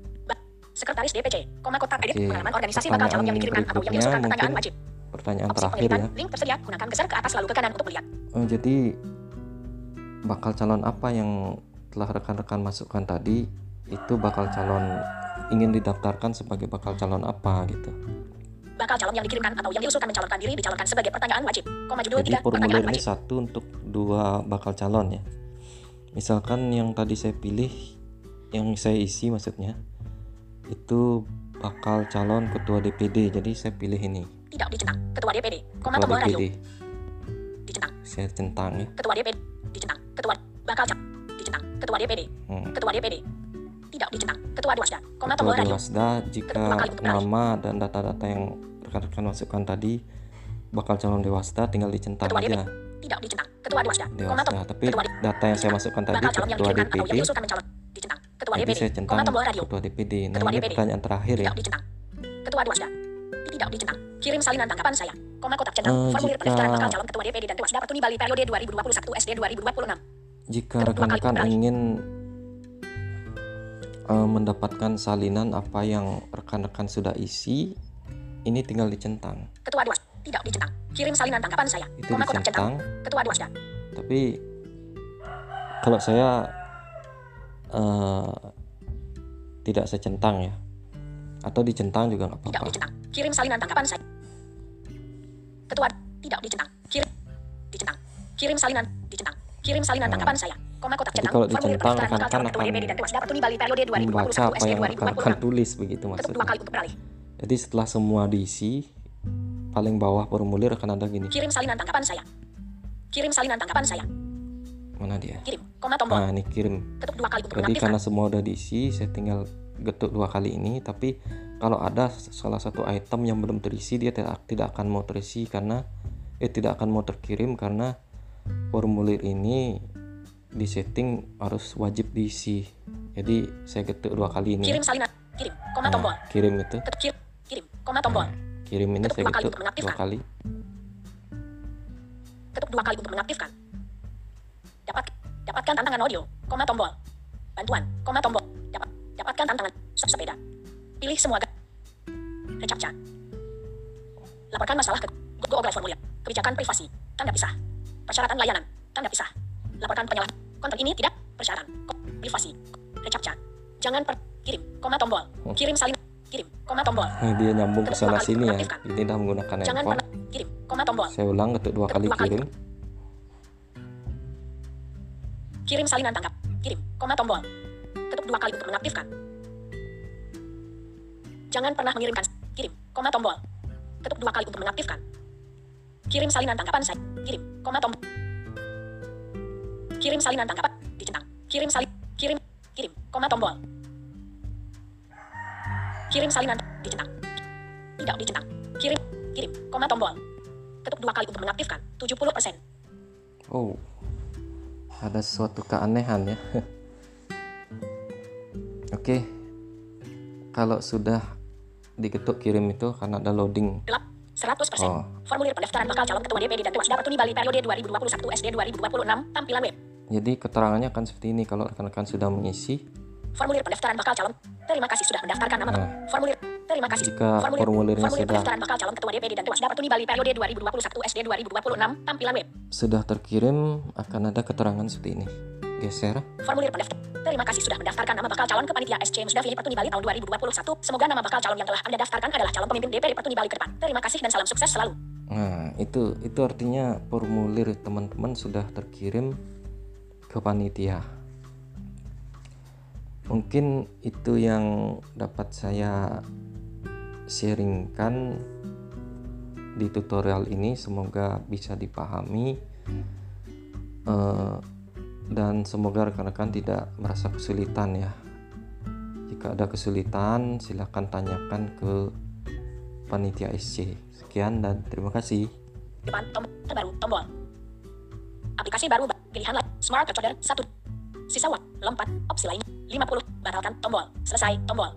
B: Sekretaris DPC koma kotak edit
A: Oke,
B: pengalaman organisasi bakal calon yang dikirimkan atau yang diusulkan pertanyaan
A: mungkin
B: wajib
A: pertanyaan
B: Opsi
A: terakhir ya
B: link tersedia gunakan geser ke atas lalu ke kanan untuk melihat
A: Eh, jadi bakal calon apa yang telah rekan-rekan masukkan tadi itu bakal calon ingin didaftarkan sebagai bakal calon apa gitu
B: bakal calon yang dikirimkan atau yang diusulkan mencalonkan diri dicalonkan sebagai pertanyaan wajib. Koma judul
A: Jadi
B: tiga
A: formulir
B: pertanyaan
A: ini
B: wajib.
A: satu untuk dua bakal calon ya. Misalkan yang tadi saya pilih, yang saya isi maksudnya, itu bakal calon ketua DPD. Jadi saya pilih ini,
B: Tidak dicentang. Ketua DPD. Koma
A: ketua. DPD.
B: Dicentang.
A: Saya centang ya.
B: Ketua DPD. Dicentang. Ketua bakal calon. Dicentang. Ketua DPD.
A: Hmm.
B: Ketua DPD. Tidak dicentang. Ketua Dewasda. Koma
A: Ketua. Dewasda jika nama dan data-data yang rekan-rekan masukkan tadi bakal calon Dewasda tinggal dicentang
B: Ketua
A: aja
B: Tidak dicentang. Ketua Dewasda.
A: Dewasda. Tapi
B: Ketua
A: data yang saya masukkan tadi
B: bakal calon yang
A: ketua DPD.
B: Ketua DPD.
A: saya
B: Koma
A: centang
B: tombol radio.
A: ketua DPD. Nah
B: Ketua
A: ini
B: DPD.
A: pertanyaan terakhir ya.
B: Tidak dicentang. Ketua Dewasda. Tidak dicentang. Kirim salinan tanggapan saya. Koma kotak centang.
A: Eh,
B: Formulir
A: jika-
B: pendaftaran bakal calon ketua DPD dan Dewasda Petuni Bali periode 2021 SD 2026.
A: Jika rekan-rekan ingin eh, mendapatkan salinan apa yang rekan-rekan sudah isi, ini tinggal dicentang.
B: Ketua Dewas. Tidak dicentang. Kirim salinan tanggapan saya.
A: Itu
B: Koma kotak centang.
A: dicentang,
B: Ketua Dewasda.
A: tapi kalau saya eh, tidak saya centang ya, atau dicentang juga nggak
B: Tidak
A: apa-apa.
B: dicentang. Kirim salinan tanggapan saya. Ketua tidak dicentang. Kirim dicentang. Kirim salinan dicentang. Kirim salinan
A: Nah.
B: tanggapan saya. Koma kotak
A: Jadi
B: centang.
A: kalau
B: Formulir
A: dicentang,
B: calon ketua
A: akan
B: periode 2021
A: Membaca apa yang rekan-rekan
B: 2026.
A: tulis begitu maksudnya. Jadi setelah semua diisi, paling bawah formulir akan ada gini.
B: Kirim salinan tanggapan saya. Kirim salinan tanggapan saya.
A: Mana dia?
B: Kirim. Koma tombol.
A: Nah, ini kirim.
B: Ketuk dua kali untuk
A: Jadi karena semua udah diisi, saya tinggal getuk dua kali ini. Tapi kalau ada salah satu item yang belum terisi, dia tidak tidak akan mau terisi karena eh tidak akan mau terkirim karena formulir ini di setting harus wajib diisi. Jadi saya getuk dua kali ini.
B: Kirim salinan. Kirim. Koma tombol.
A: Nah, kirim itu.
B: Ketuk kirim. Kirim. Koma tombol.
A: Kirim ini
B: Ketuk
A: saya
B: dua kali
A: getuk
B: untuk
A: dua kali.
B: Ketuk dua kali untuk mengaktifkan. Dapat dapatkan tantangan audio, koma tombol. Bantuan, koma tombol. Dapat dapatkan tantangan se- sepeda. Pilih semua Recaptcha. Laporkan masalah ke Google formulir. Kebijakan privasi. Tanda pisah. Persyaratan layanan. Tanda pisah. Laporkan penyalah. Konten ini tidak persyaratan. Privasi. Recaptcha. Jangan per kirim, koma tombol. Kirim salin kirim, koma tombol.
A: Nah, dia nyambung ke
B: Ketuk
A: sana sini ya. Ini dah menggunakan
B: Jangan
A: handphone.
B: kirim, koma tombol.
A: Saya ulang getuk dua kali
B: Dua kali.
A: Kirim.
B: Salinan tangkap. Kirim, koma tombol. Ketuk dua kali untuk mengaktifkan. Jangan pernah mengirimkan. Kirim, koma tombol. Ketuk dua kali untuk mengaktifkan. Kirim salinan tangkapan saya. Kirim, koma tombol. Kirim salinan tangkapan. Dicentang. Kirim salin. Kirim. Kirim, koma tombol. Kirim salinan. Dicentang. Tidak dicentang. Kirim. Kirim, koma tombol. Ketuk dua kali untuk mengaktifkan. 70%.
A: Oh, ada suatu keanehan ya. Oke, kalau sudah diketuk kirim itu karena ada loading
B: Gelap. 100%.
A: Oh.
B: Formulir pendaftaran bakal calon ketua DPD dan Tuasda Petuni Bali periode 2021 SD 2026. Tampilan web.
A: Jadi keterangannya akan seperti ini kalau rekan-rekan sudah mengisi.
B: Formulir pendaftaran bakal calon. Terima kasih sudah mendaftarkan nama.
A: Nah.
B: Formulir. Terima kasih.
A: Jika formulirnya
B: formulir
A: sudah-
B: pendaftaran bakal calon ketua DPD dan Petuni Bali periode 2021 SD 2026. Tampilan web.
A: Sudah terkirim akan ada keterangan seperti ini. Geser.
B: Formulir pendaftar. Terima kasih sudah mendaftarkan nama bakal calon ke panitia SC Musda Filip Petuni Bali tahun 2021. Semoga nama bakal calon yang telah Anda daftarkan adalah calon pemimpin DPD Petuni Bali ke depan. Terima kasih dan salam sukses selalu.
A: Nah, itu itu artinya formulir teman-teman sudah terkirim ke panitia. Mungkin itu yang dapat saya sharingkan di tutorial ini semoga bisa dipahami. Eh, dan semoga rekan-rekan tidak merasa kesulitan ya. Jika ada kesulitan silahkan tanyakan ke panitia SC sekian dan terima kasih.
B: Depan tombol terbaru tombol. Aplikasi baru ba- pilihan lain. Smart Controller 1. Sisa waktu lompat. Opsi lainnya 50 batalkan tombol. Selesai tombol